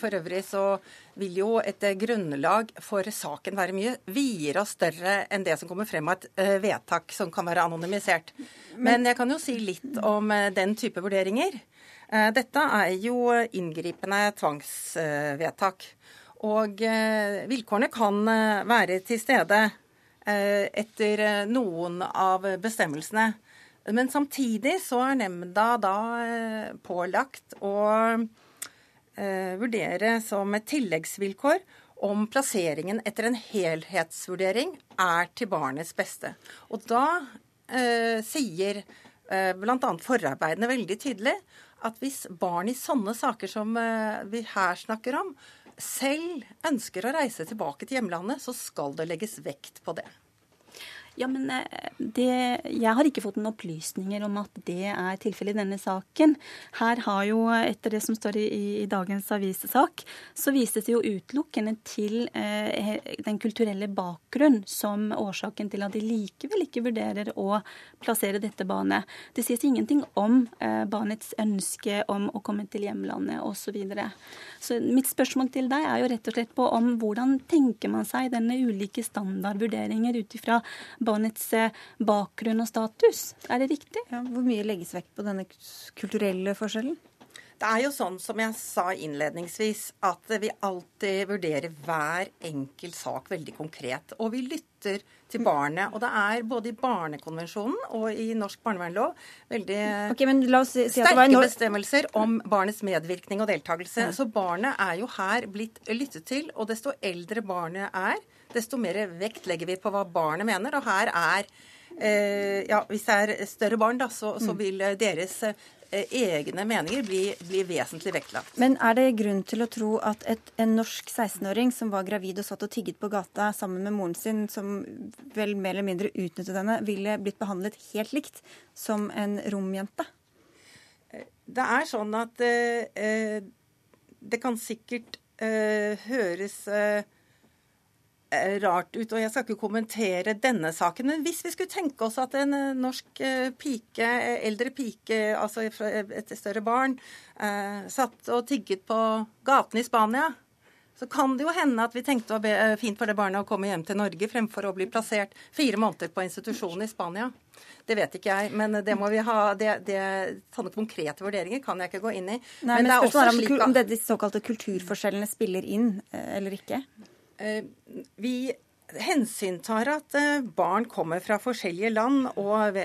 For øvrig så vil jo et grunnlag for saken være mye videre og større enn det som kommer frem av et vedtak som kan være anonymisert. Men jeg kan jo si litt om den type vurderinger. Dette er jo inngripende tvangsvedtak. Og eh, vilkårene kan eh, være til stede eh, etter noen av bestemmelsene. Men samtidig så er nemnda da pålagt å vurdere som et tilleggsvilkår om plasseringen etter en helhetsvurdering er til barnets beste. Og da eh, sier eh, bl.a. forarbeidene veldig tydelig at hvis barn i sånne saker som eh, vi her snakker om, selv ønsker å reise tilbake til hjemlandet, så skal det legges vekt på det. Ja, men eh, det, Jeg har ikke fått noen opplysninger om at det er tilfellet i denne saken. Her har jo, etter det som står i, i dagens avissak, så vises det jo utelukkende til eh, den kulturelle bakgrunn som årsaken til at de likevel ikke vurderer å plassere dette barnet. Det sies ingenting om eh, barnets ønske om å komme til hjemlandet osv. Så, videre. så mitt spørsmål til deg er jo rett og slett på om hvordan tenker man seg denne ulike standardvurderinger ut ifra barnets eh, bakgrunn og status. Er det riktig? Ja, hvor mye legges vekt på denne kulturelle forskjellen? Det er jo sånn som jeg sa innledningsvis, at vi alltid vurderer hver enkelt sak veldig konkret. Og vi lytter til barnet. Og det er både i Barnekonvensjonen og i norsk barnevernlov veldig okay, si, si sterke no bestemmelser om barnets medvirkning og deltakelse. Ja. Så barnet er jo her blitt lyttet til. Og desto eldre barnet er, desto mer vekt legger vi på hva barnet mener. Og her er eh, ja, Hvis det er større barn, da, så, så mm. vil deres eh, egne meninger blir, blir, vesentlig vektlagt. Men er det grunn til å tro at et, en norsk 16-åring som var gravid og satt og tigget på gata sammen med moren sin, som vel mer eller mindre utnyttet henne, ville blitt behandlet helt likt som en romjente? Det er sånn at eh, det kan sikkert eh, høres eh, Eh, rart ut. Og jeg skal ikke kommentere denne saken, men hvis vi skulle tenke oss at en eh, norsk eh, pike, eldre pike, altså et større barn, satt og tigget på gaten i Spania, så kan det jo hende at vi tenkte det var fint for det barnet å komme hjem til Norge fremfor å bli plassert fire måneder på institusjon i Spania. Det vet ikke jeg, men det må vi ha, det, det, sånne konkrete vurderinger kan jeg ikke gå inn i. Nei, men, men det er også slik at... om de såkalte kulturforskjellene spiller inn eller ikke? Eh, vi hensyntar at eh, barn kommer fra forskjellige land, og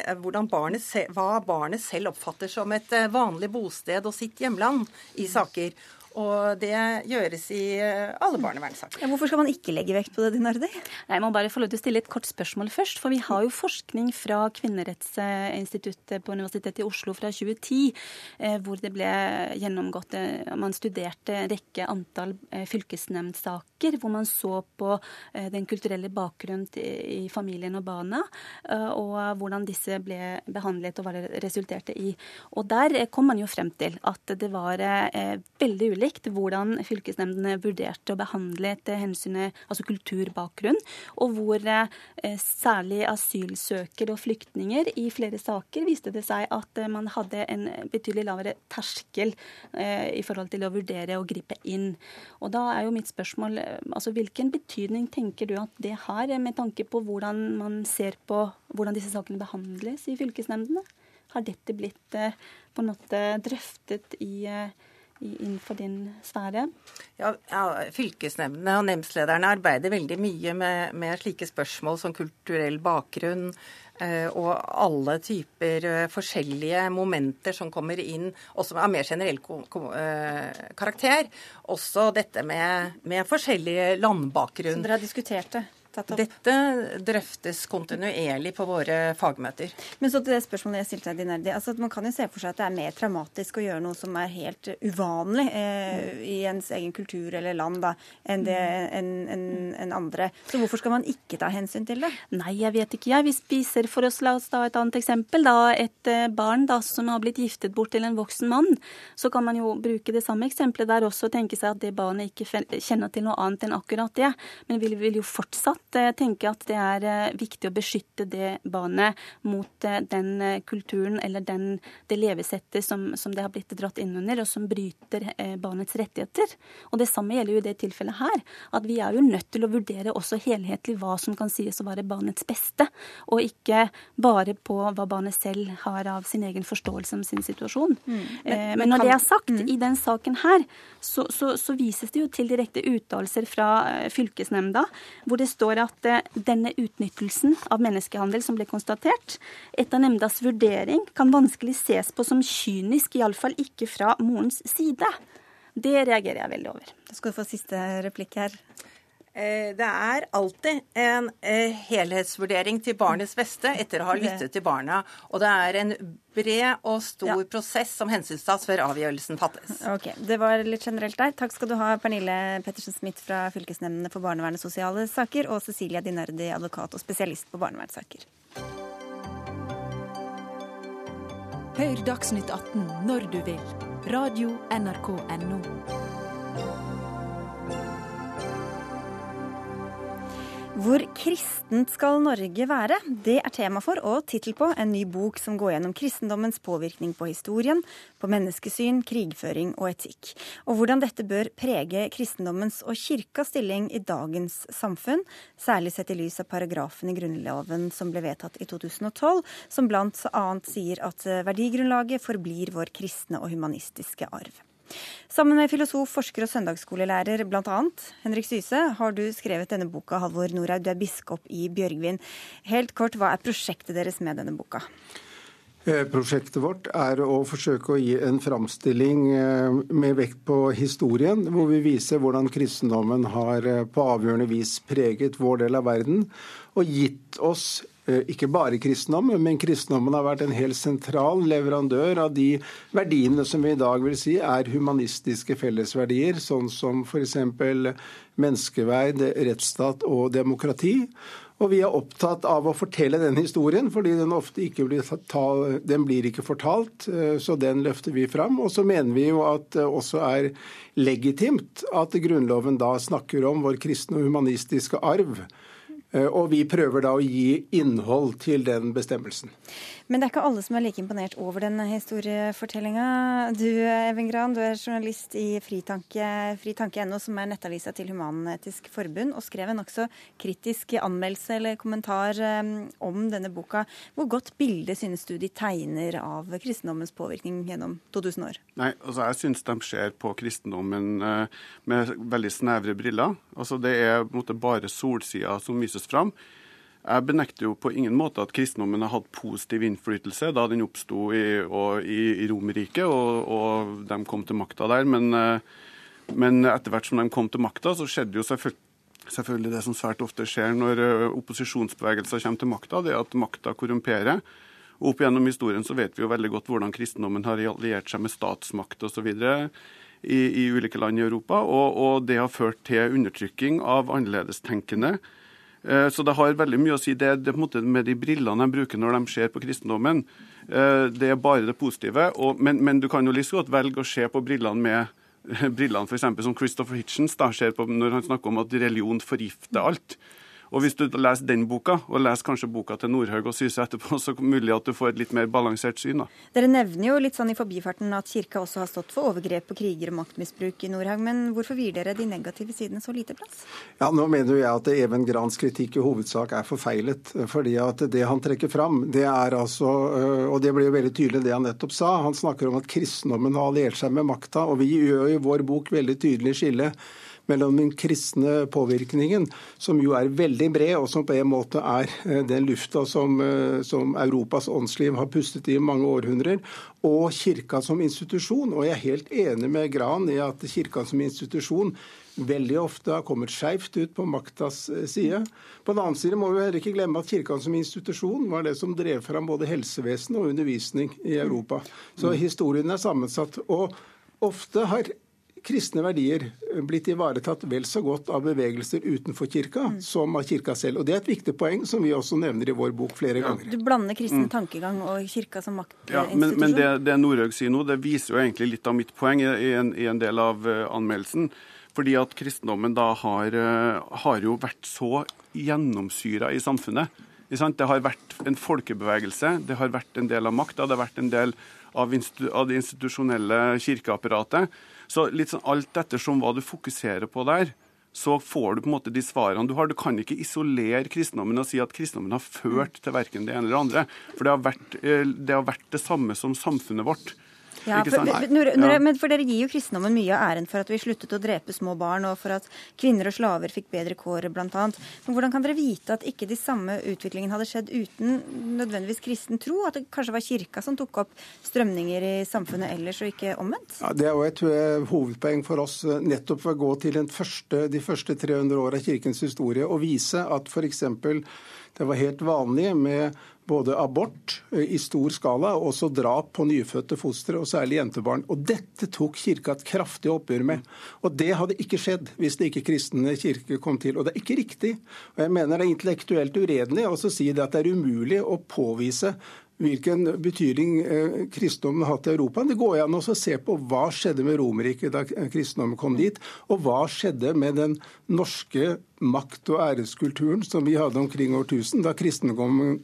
barnet, hva barnet selv oppfatter som et eh, vanlig bosted og sitt hjemland i saker. Og det gjøres i eh, alle barnevernssaker. Ja, hvorfor skal man ikke legge vekt på det, Dinardi? Jeg må bare få lov til å stille et kort spørsmål først. For vi har jo forskning fra Kvinnerettsinstituttet på Universitetet i Oslo fra 2010, eh, hvor det ble gjennomgått eh, Man studerte en rekke antall fylkesnemndsaker, hvor man så på den kulturelle bakgrunnen i familien og barna, og hvordan disse ble behandlet og hva det resulterte i. Og der kom man jo frem til at det var veldig ulikt ulikt hvordan fylkesnemndene vurderte å behandle etter hensynet, altså kulturbakgrunn, og hvor eh, særlig asylsøkere og flyktninger i flere saker viste det seg at eh, man hadde en betydelig lavere terskel eh, i forhold til å vurdere og gripe inn. Og da er jo mitt spørsmål altså hvilken betydning tenker du at det har, med tanke på hvordan man ser på hvordan disse sakene behandles i fylkesnemndene? Har dette blitt på en måte drøftet i innenfor din sfære? Ja, ja Fylkesnemndene og nemndslederne arbeider veldig mye med, med, slike spørsmål som kulturell bakgrunn eh, og alle typer eh, forskjellige momenter som kommer inn, også av mer generell eh, karakter. Også dette med, med forskjellige landbakgrunn. Så dere har diskutert det? Dette drøftes kontinuerlig på våre fagmøter. Men så til det spørsmålet jeg stilte deg, Dinardi. Altså, man kan jo se for seg at det er mer traumatisk å gjøre noe som er helt uvanlig eh, i ens egen kultur eller land da, enn det en, en, en andre. Så hvorfor skal man ikke ta hensyn til det? Nei, jeg vet ikke. Jeg. Vi spiser for oss, la oss ta et annet eksempel. Da, et eh, barn da, som har blitt giftet bort til en voksen mann. Så kan man jo bruke det samme eksempelet der også og tenke seg at det barnet ikke kjenner til noe annet enn akkurat det. Men vi vil jo fortsatt tenker at det er eh, viktig å beskytte det barnet mot eh, den eh, kulturen eller den, det levesettet som, som, det har blitt dratt inn under, og som bryter barnets rettigheter. Og Det samme gjelder jo i det tilfellet her. At vi er jo nødt til å vurdere også helhetlig hva som kan sies å være barnets beste, og ikke bare på hva barnet selv har av sin egen forståelse om sin situasjon. Mm. Men, men, når det er sagt, mm. i den saken her, så, så, så vises det jo til direkte uttalelser fra fylkesnemnda, hvor det står at eh, denne utnyttelsen av menneskehandel som ble konstatert, etter nemndas vurdering kan vanskelig ses på som kynisk, iallfall ikke fra morens side. Det reagerer jeg veldig over. Da skal du få siste replikk her. Eh, det er alltid en eh, helhetsvurdering til barnets beste etter å ha lyttet til barna. Og det er en bred og stor ja. prosess som hensynstas før avgjørelsen fattes. Ok, Det var litt generelt der. Takk skal du ha, Pernille Pettersen Smith fra fylkesnemndene for barnevern og sosiale saker, og Cecilia Dinardi, advokat og spesialist på barnevernssaker. Hør Dagsnytt 18 når du vil. Radio NRK Radio.nrk.no. Hvor kristent skal Norge være? Det er tema for og tittel på en ny bok som går gjennom kristendommens påvirkning på historien, på menneskesyn, krigføring og etikk. Og hvordan dette bør prege kristendommens og kirkas stilling i dagens samfunn, særlig sett i lys av paragrafen i Grunnloven som ble vedtatt i 2012, som blant annet sier at verdigrunnlaget forblir vår kristne og humanistiske arv. Sammen med filosof, forsker og søndagsskolelærer bl.a. Henrik Syse har du skrevet denne boka. Halvor Norhaug, du er biskop i Bjørgvin. Helt kort, hva er prosjektet deres med denne boka? Eh, prosjektet vårt er å forsøke å gi en framstilling eh, med vekt på historien, hvor vi viser hvordan kristendommen har eh, på avgjørende vis preget vår del av verden og gitt oss ikke bare kristendom, men kristendommen har vært en helt sentral leverandør av de verdiene som vi i dag vil si er humanistiske fellesverdier, sånn som f.eks. menneskeverd, rettsstat og demokrati. Og vi er opptatt av å fortelle den historien, fordi den ofte ikke blir, den blir ikke fortalt. Eh, så den løfter vi fram. Og så mener vi jo at det også er legitimt at Grunnloven da snakker om vår kristne og humanistiske arv. Eh, og vi prøver da å gi innhold til den bestemmelsen. Men det er ikke alle som er like imponert over den historiefortellinga. Du Even Gran, du er journalist i Fritanke.no, Fritanke som er nettavisa til Human-Etisk Forbund, og skrev en nokså kritisk anmeldelse eller kommentar um, om denne boka. Hvor godt bilde synes du de tegner av kristendommens påvirkning gjennom 2000 år? Nei, altså Jeg synes de ser på kristendommen uh, med veldig snevre briller. Altså Det er på en måte bare solsida som vises fram. Jeg benekter jo på ingen måte at kristendommen har hatt positiv innflytelse da den oppsto i, i, i Romerriket og, og, de kom til makta der. Men uh, men etter hvert som de kom til makta, så skjedde jo selvfølgelig det som svært ofte skjer når opposisjonsbevegelser kommer til makta, det at makta korrumperer. Og opp gjennom historien så vet vi jo veldig godt hvordan kristendommen har alliert seg med statsmakt osv. I, i ulike land i Europa, og, og det har ført til undertrykking av annerledestenkende. Så det har veldig mye å si. Det, det med de brillene de bruker når de ser på kristendommen. Det er bare det positive. Og, men, men, du kan jo like godt velge å se på brillene med (laughs) brillene f.eks. som Christopher Hitchens da, ser på når han snakker om at religion forgifter alt. Og Hvis du leser den boka, og leser kanskje boka til Nordhaug og Syse etterpå, så er det mulig at du får et litt mer balansert syn. da. Dere nevner jo litt sånn i forbifarten at kirka også har stått for overgrep på kriger og maktmisbruk i Nordhaug. Men hvorfor vier dere de negative sidene så lite plass? Ja, Nå mener jo jeg at Even Grans kritikk i hovedsak er forfeilet. fordi at det han trekker fram, det er altså Og det blir jo veldig tydelig det han nettopp sa. Han snakker om at kristendommen har alliert seg med makta. Og vi gjør i vår bok veldig tydelig skille mellom den kristne påvirkningen, som jo er veldig bred, og som på en måte er eh, den lufta som, eh, som Europas åndsliv har pustet i mange århundrer, og kirka som institusjon. Og jeg er helt enig med Gran i at kirka som institusjon veldig ofte har kommet skeivt ut på maktas eh, side. På den annen side må vi heller ikke glemme at kirka som institusjon var det som drev fram både helsevesen og undervisning i Europa. Så historien er sammensatt. Og ofte har kristne verdier blitt ivaretatt vel så godt av bevegelser utenfor kirka mm. som av kirka selv. Og Det er et viktig poeng som vi også nevner i vår bok flere ganger. Du blander kristen mm. tankegang og kirka som maktinstitusjon. Ja, men, men det, det Norhaug sier nå, det viser jo egentlig litt av mitt poeng i, i, en, i en, del av uh, anmeldelsen. Fordi at kristendommen da har, uh, har jo vært så gjennomsyra i samfunnet. Det har vært en folkebevegelse, det har vært en del av makta, det har vært en del av, institu av det institusjonelle kirkeapparatet. Så litt sånn alt ettersom hva du fokuserer på der, så får du på en måte de svarene du har. Du kan ikke isolere kristendommen og si at kristendommen har ført til verken det ene eller det andre. For det har vært eh, det, har vært det samme som samfunnet vårt. Ja, for, når, når, men for Dere gir jo kristendommen mye av æren for at vi sluttet å drepe små barn, og for at kvinner og slaver fikk bedre kår, bl.a. Men hvordan kan dere vite at ikke de samme utviklingen hadde skjedd uten nødvendigvis kristen tro? At det kanskje var kirka som tok opp strømninger i samfunnet ellers, og ikke omvendt? Ja, det er jo et uh, hovedpoeng for oss uh, nettopp ved å gå til første, de første 300 år av kirkens historie og vise at f.eks. det var helt vanlig med både abort eh, i stor skala og også drap på nyfødte fostre, og særlig jentebarn. Og Dette tok kirka et kraftig oppgjør med. Og Det hadde ikke skjedd hvis det ikke kristne kirke kom til. Og det er ikke riktig. Og jeg mener det er intellektuelt uredelig å si det at det er umulig å påvise hvilken betydning eh, kristendommen har hatt i Europa. Det går an å se på hva skjedde med Romerriket da kristendommen kom dit, og hva skjedde med den norske makt- og æreskulturen som vi hadde omkring årtusen da kristendommen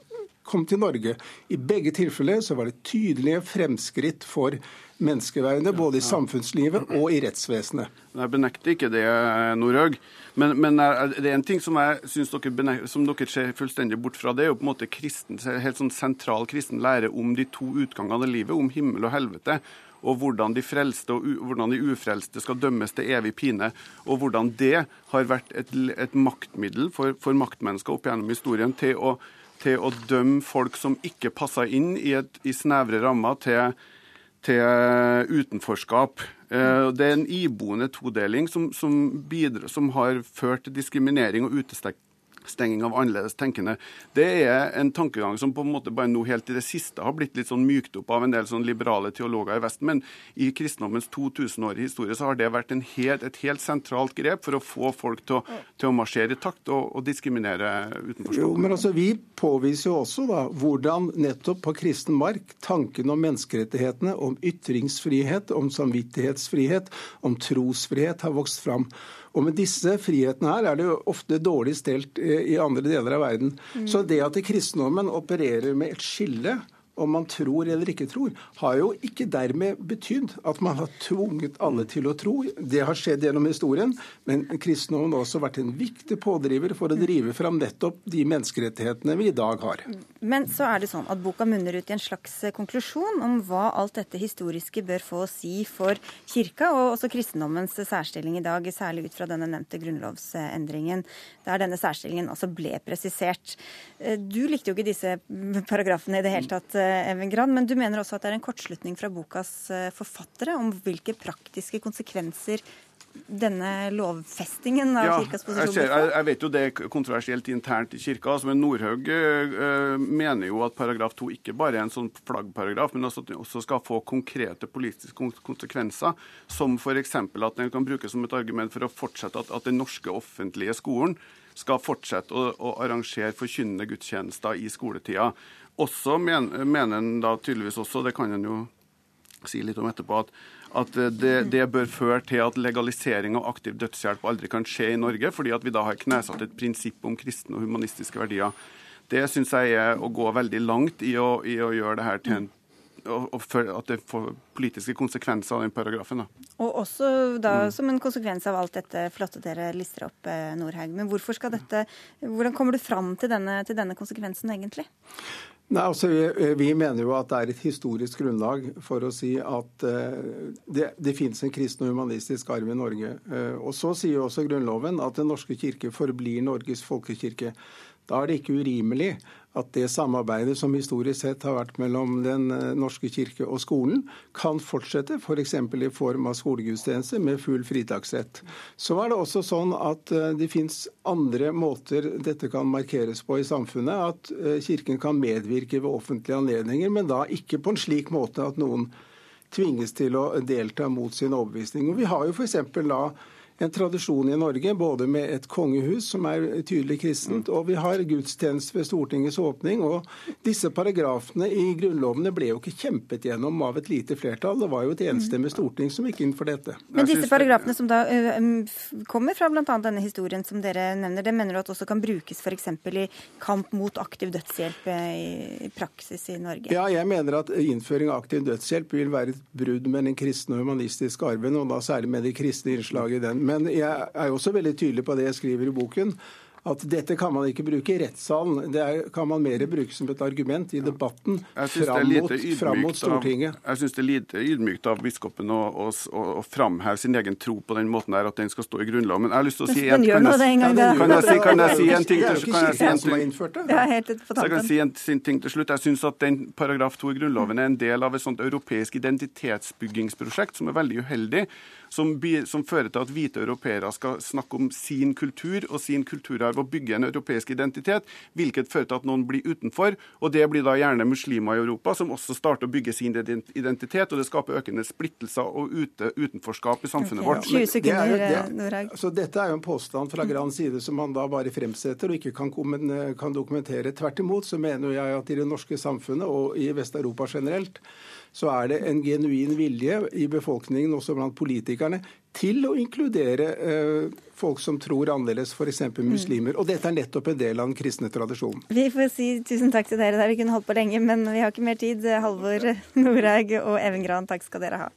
kom til Norge. I begge tilfeller så var det tydelige fremskritt for menneskeverdet, både i samfunnslivet og i rettsvesenet. Jeg benekter ikke det, Norhaug. Men, men, det er en ting som jeg synes dere, benekter, som dere ser fullstendig bort fra. Det er jo på en måte kristen, helt sånn sentral kristen lære om de to utgangene av livet, om himmel og helvete. Og hvordan de frelste og hvordan de ufrelste skal dømmes til evig pine. Og hvordan det har vært et, et maktmiddel for, for maktmennesker opp gjennom historien til å til å dømme folk som ikke passer inn i, et, i snevre rammer, til, til utenforskap. Eh, det er en iboende todeling som, som, bidrar, som har ført til diskriminering og stenging av annerledes tenkende. Det er en tankegang som på en måte bare nå helt i det siste har blitt litt sånn mykt opp av en del sånn liberale teologer i Vesten. Men i kristendommens 2000-årige historie så har det vært helt, et helt sentralt grep for å få folk til å, til å marsjere i takt og, og diskriminere utenforstående. Jo, men altså, Vi påviser jo også da, hvordan nettopp på kristen mark tanken om menneskerettighetene, om ytringsfrihet, om samvittighetsfrihet, om trosfrihet har vokst fram. Og med disse frihetene her er det jo ofte dårlig stelt eh, i andre deler av verden. Mm. Så det at kristendommen opererer med et skille om man tror eller ikke tror, har jo ikke dermed betydd at man har tvunget alle til å tro. Det har skjedd gjennom historien, men kristendommen har også vært en viktig pådriver for å drive fram nettopp de menneskerettighetene vi i dag har. Men så er det sånn at boka munner ut i en slags konklusjon om hva alt dette historiske bør få å si for kirka, og også kristendommens særstilling i dag, særlig ut fra denne nevnte grunnlovsendringen, der denne særstillingen altså ble presisert. Du likte jo ikke disse paragrafene i det hele tatt. Even Gran, men du mener også at det er en kortslutning fra bokas eh, forfattere om hvilke praktiske konsekvenser denne lovfestingen av Ja, kirkas jeg, posisjon? ser, jeg, jeg vet jo det er kontroversielt internt i kirka, altså, men Nordhaug øh, mener jo at paragraf 2 ikke bare er en sånn flaggparagraf, men også at den også skal få konkrete politiske konsekvenser, som f.eks. at den kan brukes som et argument for å fortsette at, at den norske offentlige skolen skal fortsette å, å arrangere forkynnende gudstjenester i skoletida. Også men, mener en da tydeligvis også, det kan en jo si litt om etterpå, at, at det, det bør føre til at legalisering av aktiv dødshjelp aldri kan skje i Norge, fordi at vi da har knesatt et prinsipp om kristne og humanistiske verdier. Det syns jeg er å gå veldig langt i å, i å gjøre det her til en og for at det får politiske konsekvenser av den paragrafen. Da. Og også da Mm. som en konsekvens av alt dette flotte dere lister opp, eh, Nordhaug. Men hvorfor skal dette, hvordan kommer du fram til denne, til denne konsekvensen, egentlig? Nei, altså vi, vi mener jo at det er et historisk grunnlag for å si at uh, det, det finnes en kristen og humanistisk arv i Norge. Uh, og Så sier jo også Grunnloven at Den norske kirke forblir Norges folkekirke. Da er det ikke urimelig at det samarbeidet som historisk sett har vært mellom Den eh, norske kirke og skolen, kan fortsette, f.eks. For i form av skolegudstjeneste med full fritaksrett. Så er det også sånn at eh, det fins andre måter dette kan markeres på i samfunnet. At eh, Kirken kan medvirke ved offentlige anledninger, men da ikke på en slik måte at noen tvinges til å delta mot sin overbevisning. Vi har jo for da en tradisjon i Norge både med et kongehus som er tydelig kristent, og vi har gudstjeneste ved Stortingets åpning. og Disse paragrafene i Grunnlovene ble jo ikke kjempet gjennom av et lite flertall. Det var jo et enstemmig storting som gikk inn for dette. Men disse paragrafene som da kommer fra bl.a. denne historien som dere nevner, det mener du at også kan brukes f.eks. i kamp mot aktiv dødshjelp i praksis i Norge? Ja, jeg mener at innføring av aktiv dødshjelp vil være et brudd med den kristne og humanistiske arven, og da særlig med det kristne innslaget i den. Men jeg er også veldig tydelig på det jeg skriver i boken, at dette kan man ikke bruke i rettssalen. Det er, kan man mer bruke som et argument i debatten Jeg synes det er fram mot, fram mot Stortinget. av, jeg synes det er lite ydmykt av biskopen å, å, å, å framheve sin egen tro på den måten der, at den skal stå i Grunnloven. Men jeg har lyst til å si en, kan jeg- Kan jeg kan jeg si en ting til jo kan jeg kan si en sin ting til slutt. Jeg syns at den paragraf 2 i Grunnloven er en del av et sånt europeisk identitetsbyggingsprosjekt som er veldig uheldig. Som, som fører til at hvite europeere skal snakke om sin kultur og sin kulturarv og bygge en europeisk identitet, hvilket fører til at noen blir utenfor. Og det blir da gjerne muslimer i Europa som også starter å bygge sin identitet, og det skaper økende splittelser og ute, utenforskap i samfunnet okay, vårt. 20 sekunder, Det er det- Norhaug. Så Dette er jo en påstand fra Grans side som han da bare fremsetter og ikke kan, kommen- kan dokumentere. Tvert imot så mener jeg at i det norske samfunnet og i Vest-Europa generelt så er det en genuin vilje i befolkningen, også blant politikerne, til å inkludere eh, folk som tror annerledes, f.eks. muslimer. Og dette er nettopp en del av den kristne tradisjonen. Vi får si tusen takk til dere der. Vi kunne holdt på lenge, men vi har ikke mer tid. Halvor Norhaug og Even Gran, takk skal dere ha.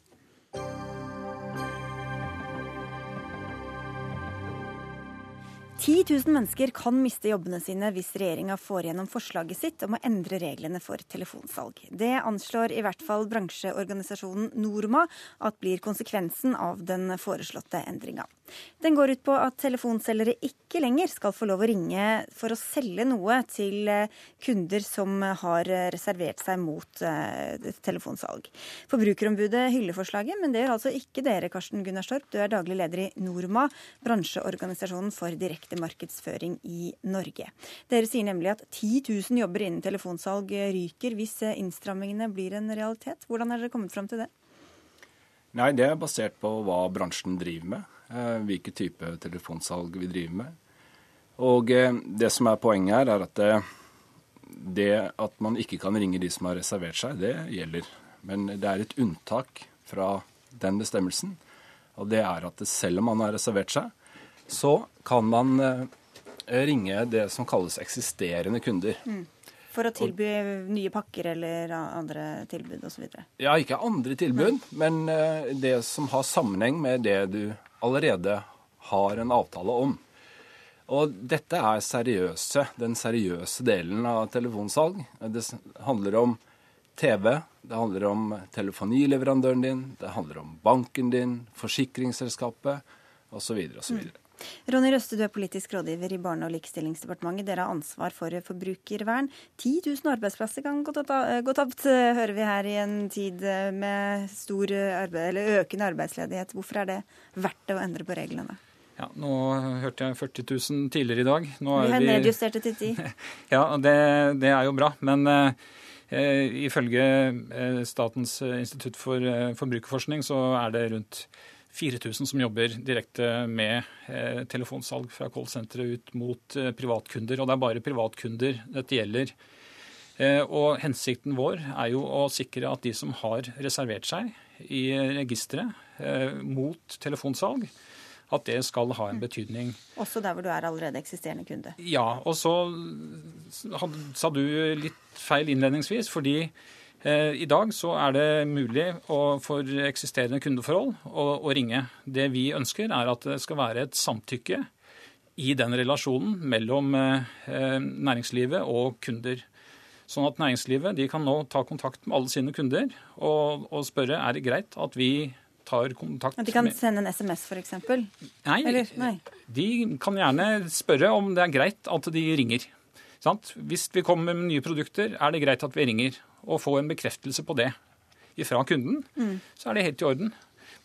10 000 mennesker kan miste jobbene sine hvis regjeringa får gjennom forslaget sitt om å endre reglene for telefonsalg. Det anslår i hvert fall bransjeorganisasjonen Norma at blir konsekvensen av den foreslåtte endringa. Den går ut på at telefonselgere ikke lenger skal få lov å ringe for å selge noe til eh, kunder som har reservert seg mot eh, telefonsalg. Forbrukerombudet hyller forslaget, men det gjør altså ikke dere, Karsten Gunnar Storp. Du er daglig leder i Norma, bransjeorganisasjonen for direkte markedsføring i Norge. Dere sier nemlig at 10 000 jobber innen telefonsalg ryker hvis eh, innstrammingene blir en realitet. Hvordan er dere kommet fram til det? Nei, det er basert på hva bransjen driver med. eh, Hvilke type telefonsalg vi driver med. Og eh, det som er poenget her, er at det, det at man ikke kan ringe de som har reservert seg, det gjelder. Men det er et unntak fra den bestemmelsen. Og det er at selv om man har reservert seg, så kan man eh, ringe det som kalles eksisterende kunder. For å tilby nye pakker eller andre tilbud osv. Ja, ikke andre tilbud, men eh, det som har sammenheng med det du allerede har en avtale om. Og dette er seriøse, den seriøse delen av telefonsalg. Det handler om TV, det handler om telefonileverandøren din, det handler om banken din, forsikringsselskapet osv. osv. Ronny Røste, du er politisk rådgiver i Barne- og likestillingsdepartementet. Dere har ansvar for forbrukervern. 10 000 arbeidsplasser kan gå tapt, hører vi her i en tid med stor arbeid, eller økende arbeidsledighet. Hvorfor er det verdt å endre på reglene? Ja, Nå hørte jeg 40 000 tidligere i dag. Nå vi har vi... nedjustert det til 10 (laughs) Ja, det, det, er jo bra. Men eh, ifølge eh, Statens institutt for eh, forbrukerforskning så er det rundt 4000 som jobber direkte med eh, telefonsalg fra callsenteret ut mot eh, privatkunder. Og det er bare privatkunder dette gjelder. Eh, og hensikten vår er jo å sikre at de som har reservert seg i registeret mot telefonsalg, at det skal ha en betydning. Også der hvor du er allerede eksisterende kunde? Ja. Og så sa du litt feil innledningsvis, fordi I dag så er det mulig å, for eksisterende kundeforhold å, å, ringe. Det vi ønsker, er at det skal være et samtykke i den relasjonen mellom eh, næringslivet og kunder. Sånn at næringslivet de kan nå ta kontakt med alle sine kunder og, og spørre er det greit at vi tar kontakt med De kan sende en SMS f.eks.? Nei, Eller, nei, de kan gjerne spørre om det er greit at de ringer. Sant? Hvis vi kommer med nye produkter, er det greit at vi ringer og få en bekreftelse på det fra kunden, mm. så er det helt i orden.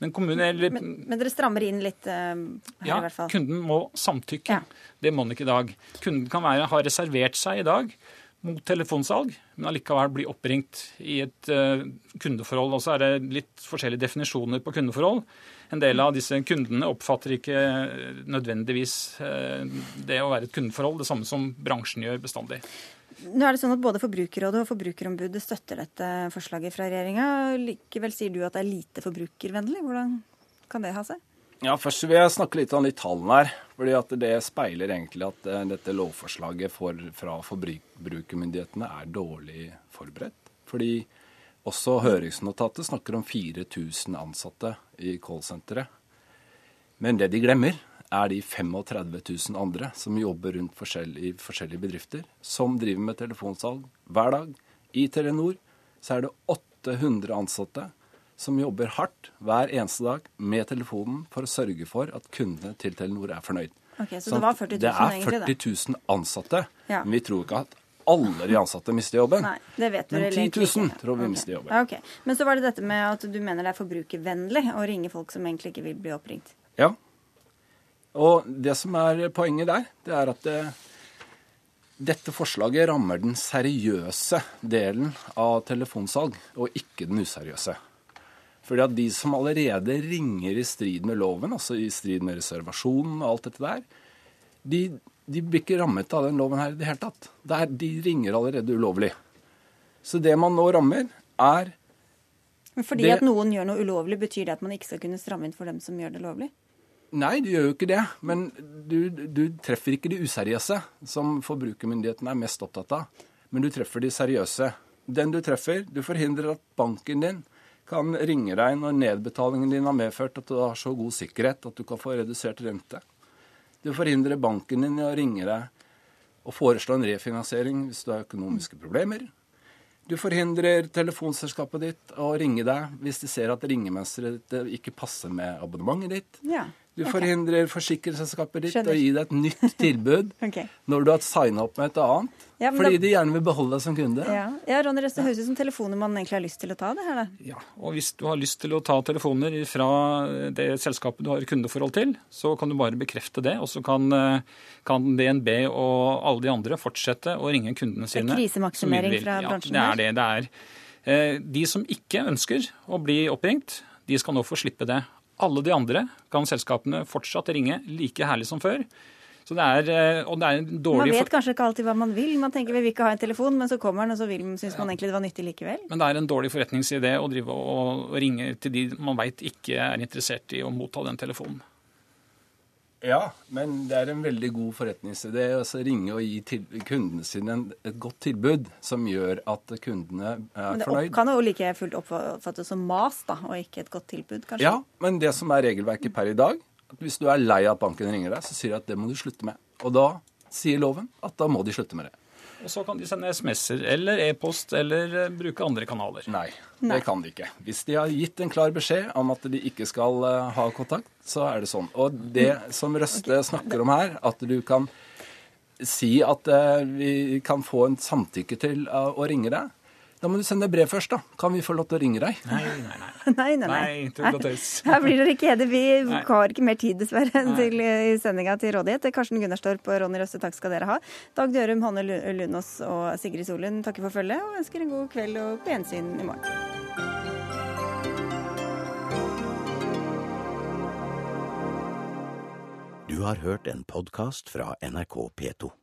Men, kommunen, eller, men, men, dere strammer inn litt uh, her ja, i hvert fall? Ja, kunden må samtykke. Ja. Det må den ikke i dag. Kunden kan være, ha reservert seg i dag mot telefonsalg, men allikevel bli oppringt i et uh, kundeforhold. Og så er det litt forskjellige definisjoner på kundeforhold. En del av disse kundene oppfatter ikke nødvendigvis uh, det å være et kundeforhold, det samme som bransjen gjør bestandig. Nå er det sånn at Både Forbrukerrådet og Forbrukerombudet støtter dette forslaget fra regjeringa. Likevel sier du at det er lite forbrukervennlig. Hvordan kan det ha seg? Ja, Først vil jeg snakke litt om de tallene her. fordi Det speiler egentlig at eh, dette lovforslaget for, fra forbrukermyndighetene er dårlig forberedt. Fordi også høringsnotatet snakker om 4000 ansatte i callsenteret. Men det de glemmer, er de 35 000 andre som jobber rundt forskjell, i forskjellige bedrifter, som driver med telefonsalg hver dag. I Telenor så er det 800 ansatte som jobber hardt hver eneste dag med telefonen for å sørge for at kundene til Telenor er fornøyd. Okay, så, så det var 40 000 Det er 40 000 ansatte. Ja. Men vi tror ikke at alle de ansatte mister jobben. Nei, det vet du Men 10 000 tror vi okay. mister jobben. Okay. Men så var det dette med at du mener det er forbrukervennlig å ringe folk som egentlig ikke vil bli oppringt. Ja, og det som er poenget der, det er at det, dette forslaget rammer den seriøse delen av telefonsalg, og ikke den useriøse. Fordi at de som allerede ringer i strid med loven, altså i strid med reservasjonen og alt dette der, de, de blir ikke rammet av den loven her i det hele tatt. Der, de ringer allerede ulovlig. Så det man nå rammer, er Men Fordi det, at noen gjør noe ulovlig, betyr det at man ikke skal kunne stramme inn for dem som gjør det lovlig? Nei, du gjør jo ikke det. Men du, du treffer ikke de useriøse, som forbrukermyndighetene er mest opptatt av. Men du treffer de seriøse. Den du treffer, du forhindrer at banken din kan ringe deg når nedbetalingen din har medført at du har så god sikkerhet at du kan få redusert rente. Du forhindrer banken din i å ringe deg og foreslå en refinansiering hvis du har økonomiske problemer. Du forhindrer telefonselskapet ditt å ringe deg hvis de ser at ringemønsteret ditt ikke passer med abonnementet ditt. Ja. Du okay. forhindrer forsikringsselskapet ditt Skjønner. å gi deg et nytt tilbud (laughs) okay. når du har signa opp med et annet. Ja, fordi da... de gjerne vil beholde deg som kunde. Ja, ja Ronny Røste, det høres ut som telefoner man egentlig har lyst til å ta. det her da. Ja, og Hvis du har lyst til å ta telefoner fra det selskapet du har kundeforhold til, så kan du bare bekrefte det. Og så kan, eh, kan DNB og alle de andre fortsette å ringe kundene sine. Det er krisemaksimering fra bransjen? Ja, det er det. det er. Eh, de som ikke ønsker å bli oppringt, de skal nå få slippe det. Alle de andre kan selskapene fortsatt ringe like herlig som før. Så det er, eh, og det er en dårlig... Man vet kanskje ikke alltid hva man vil. Man tenker vi vil ikke ha en telefon, men så kommer den, og så syns man egentlig det var nyttig likevel. Men det er en dårlig forretningsidé å drive og ringe til de man veit ikke er interessert i å motta den telefonen. Ja, men det er en veldig god forretningsidé å ringe og gi til, kundene sine et godt tilbud som gjør at kundene er fornøyd. Men det kan jo like fullt oppfattes som mas, da, og ikke et godt tilbud, kanskje? Ja, men det som er regelverket per i dag, at hvis du er lei av at banken ringer deg, så sier de at det må du slutte med. Og da sier loven at da må de slutte med det. Og så kan de sende SMS-er eller e-post eller eh, bruke andre kanaler. Nei, det kan de ikke. Hvis de har gitt en klar beskjed om at de ikke skal eh, ha kontakt, så er det sånn. Og det som Røste snakker om her, at du kan si at eh, vi kan få en samtykke til å ringe deg, da må du sende brev først, da. Kan vi få lov til å ringe deg? Nei, nei, nei. (laughs) Nei, nei, nei. Nei. Her blir dere ikke hede. Vi Nei. har ikke mer tid, dessverre, til, i sendinga til rådighet. Karsten Gunnarstorp og Ronny Røste, takk skal dere ha. Dag Dørum, Hanne Lunås og Sigrid Solund takker for følget og ønsker en god kveld og på gjensyn i morgen. Du har hørt en podkast fra NRK P2.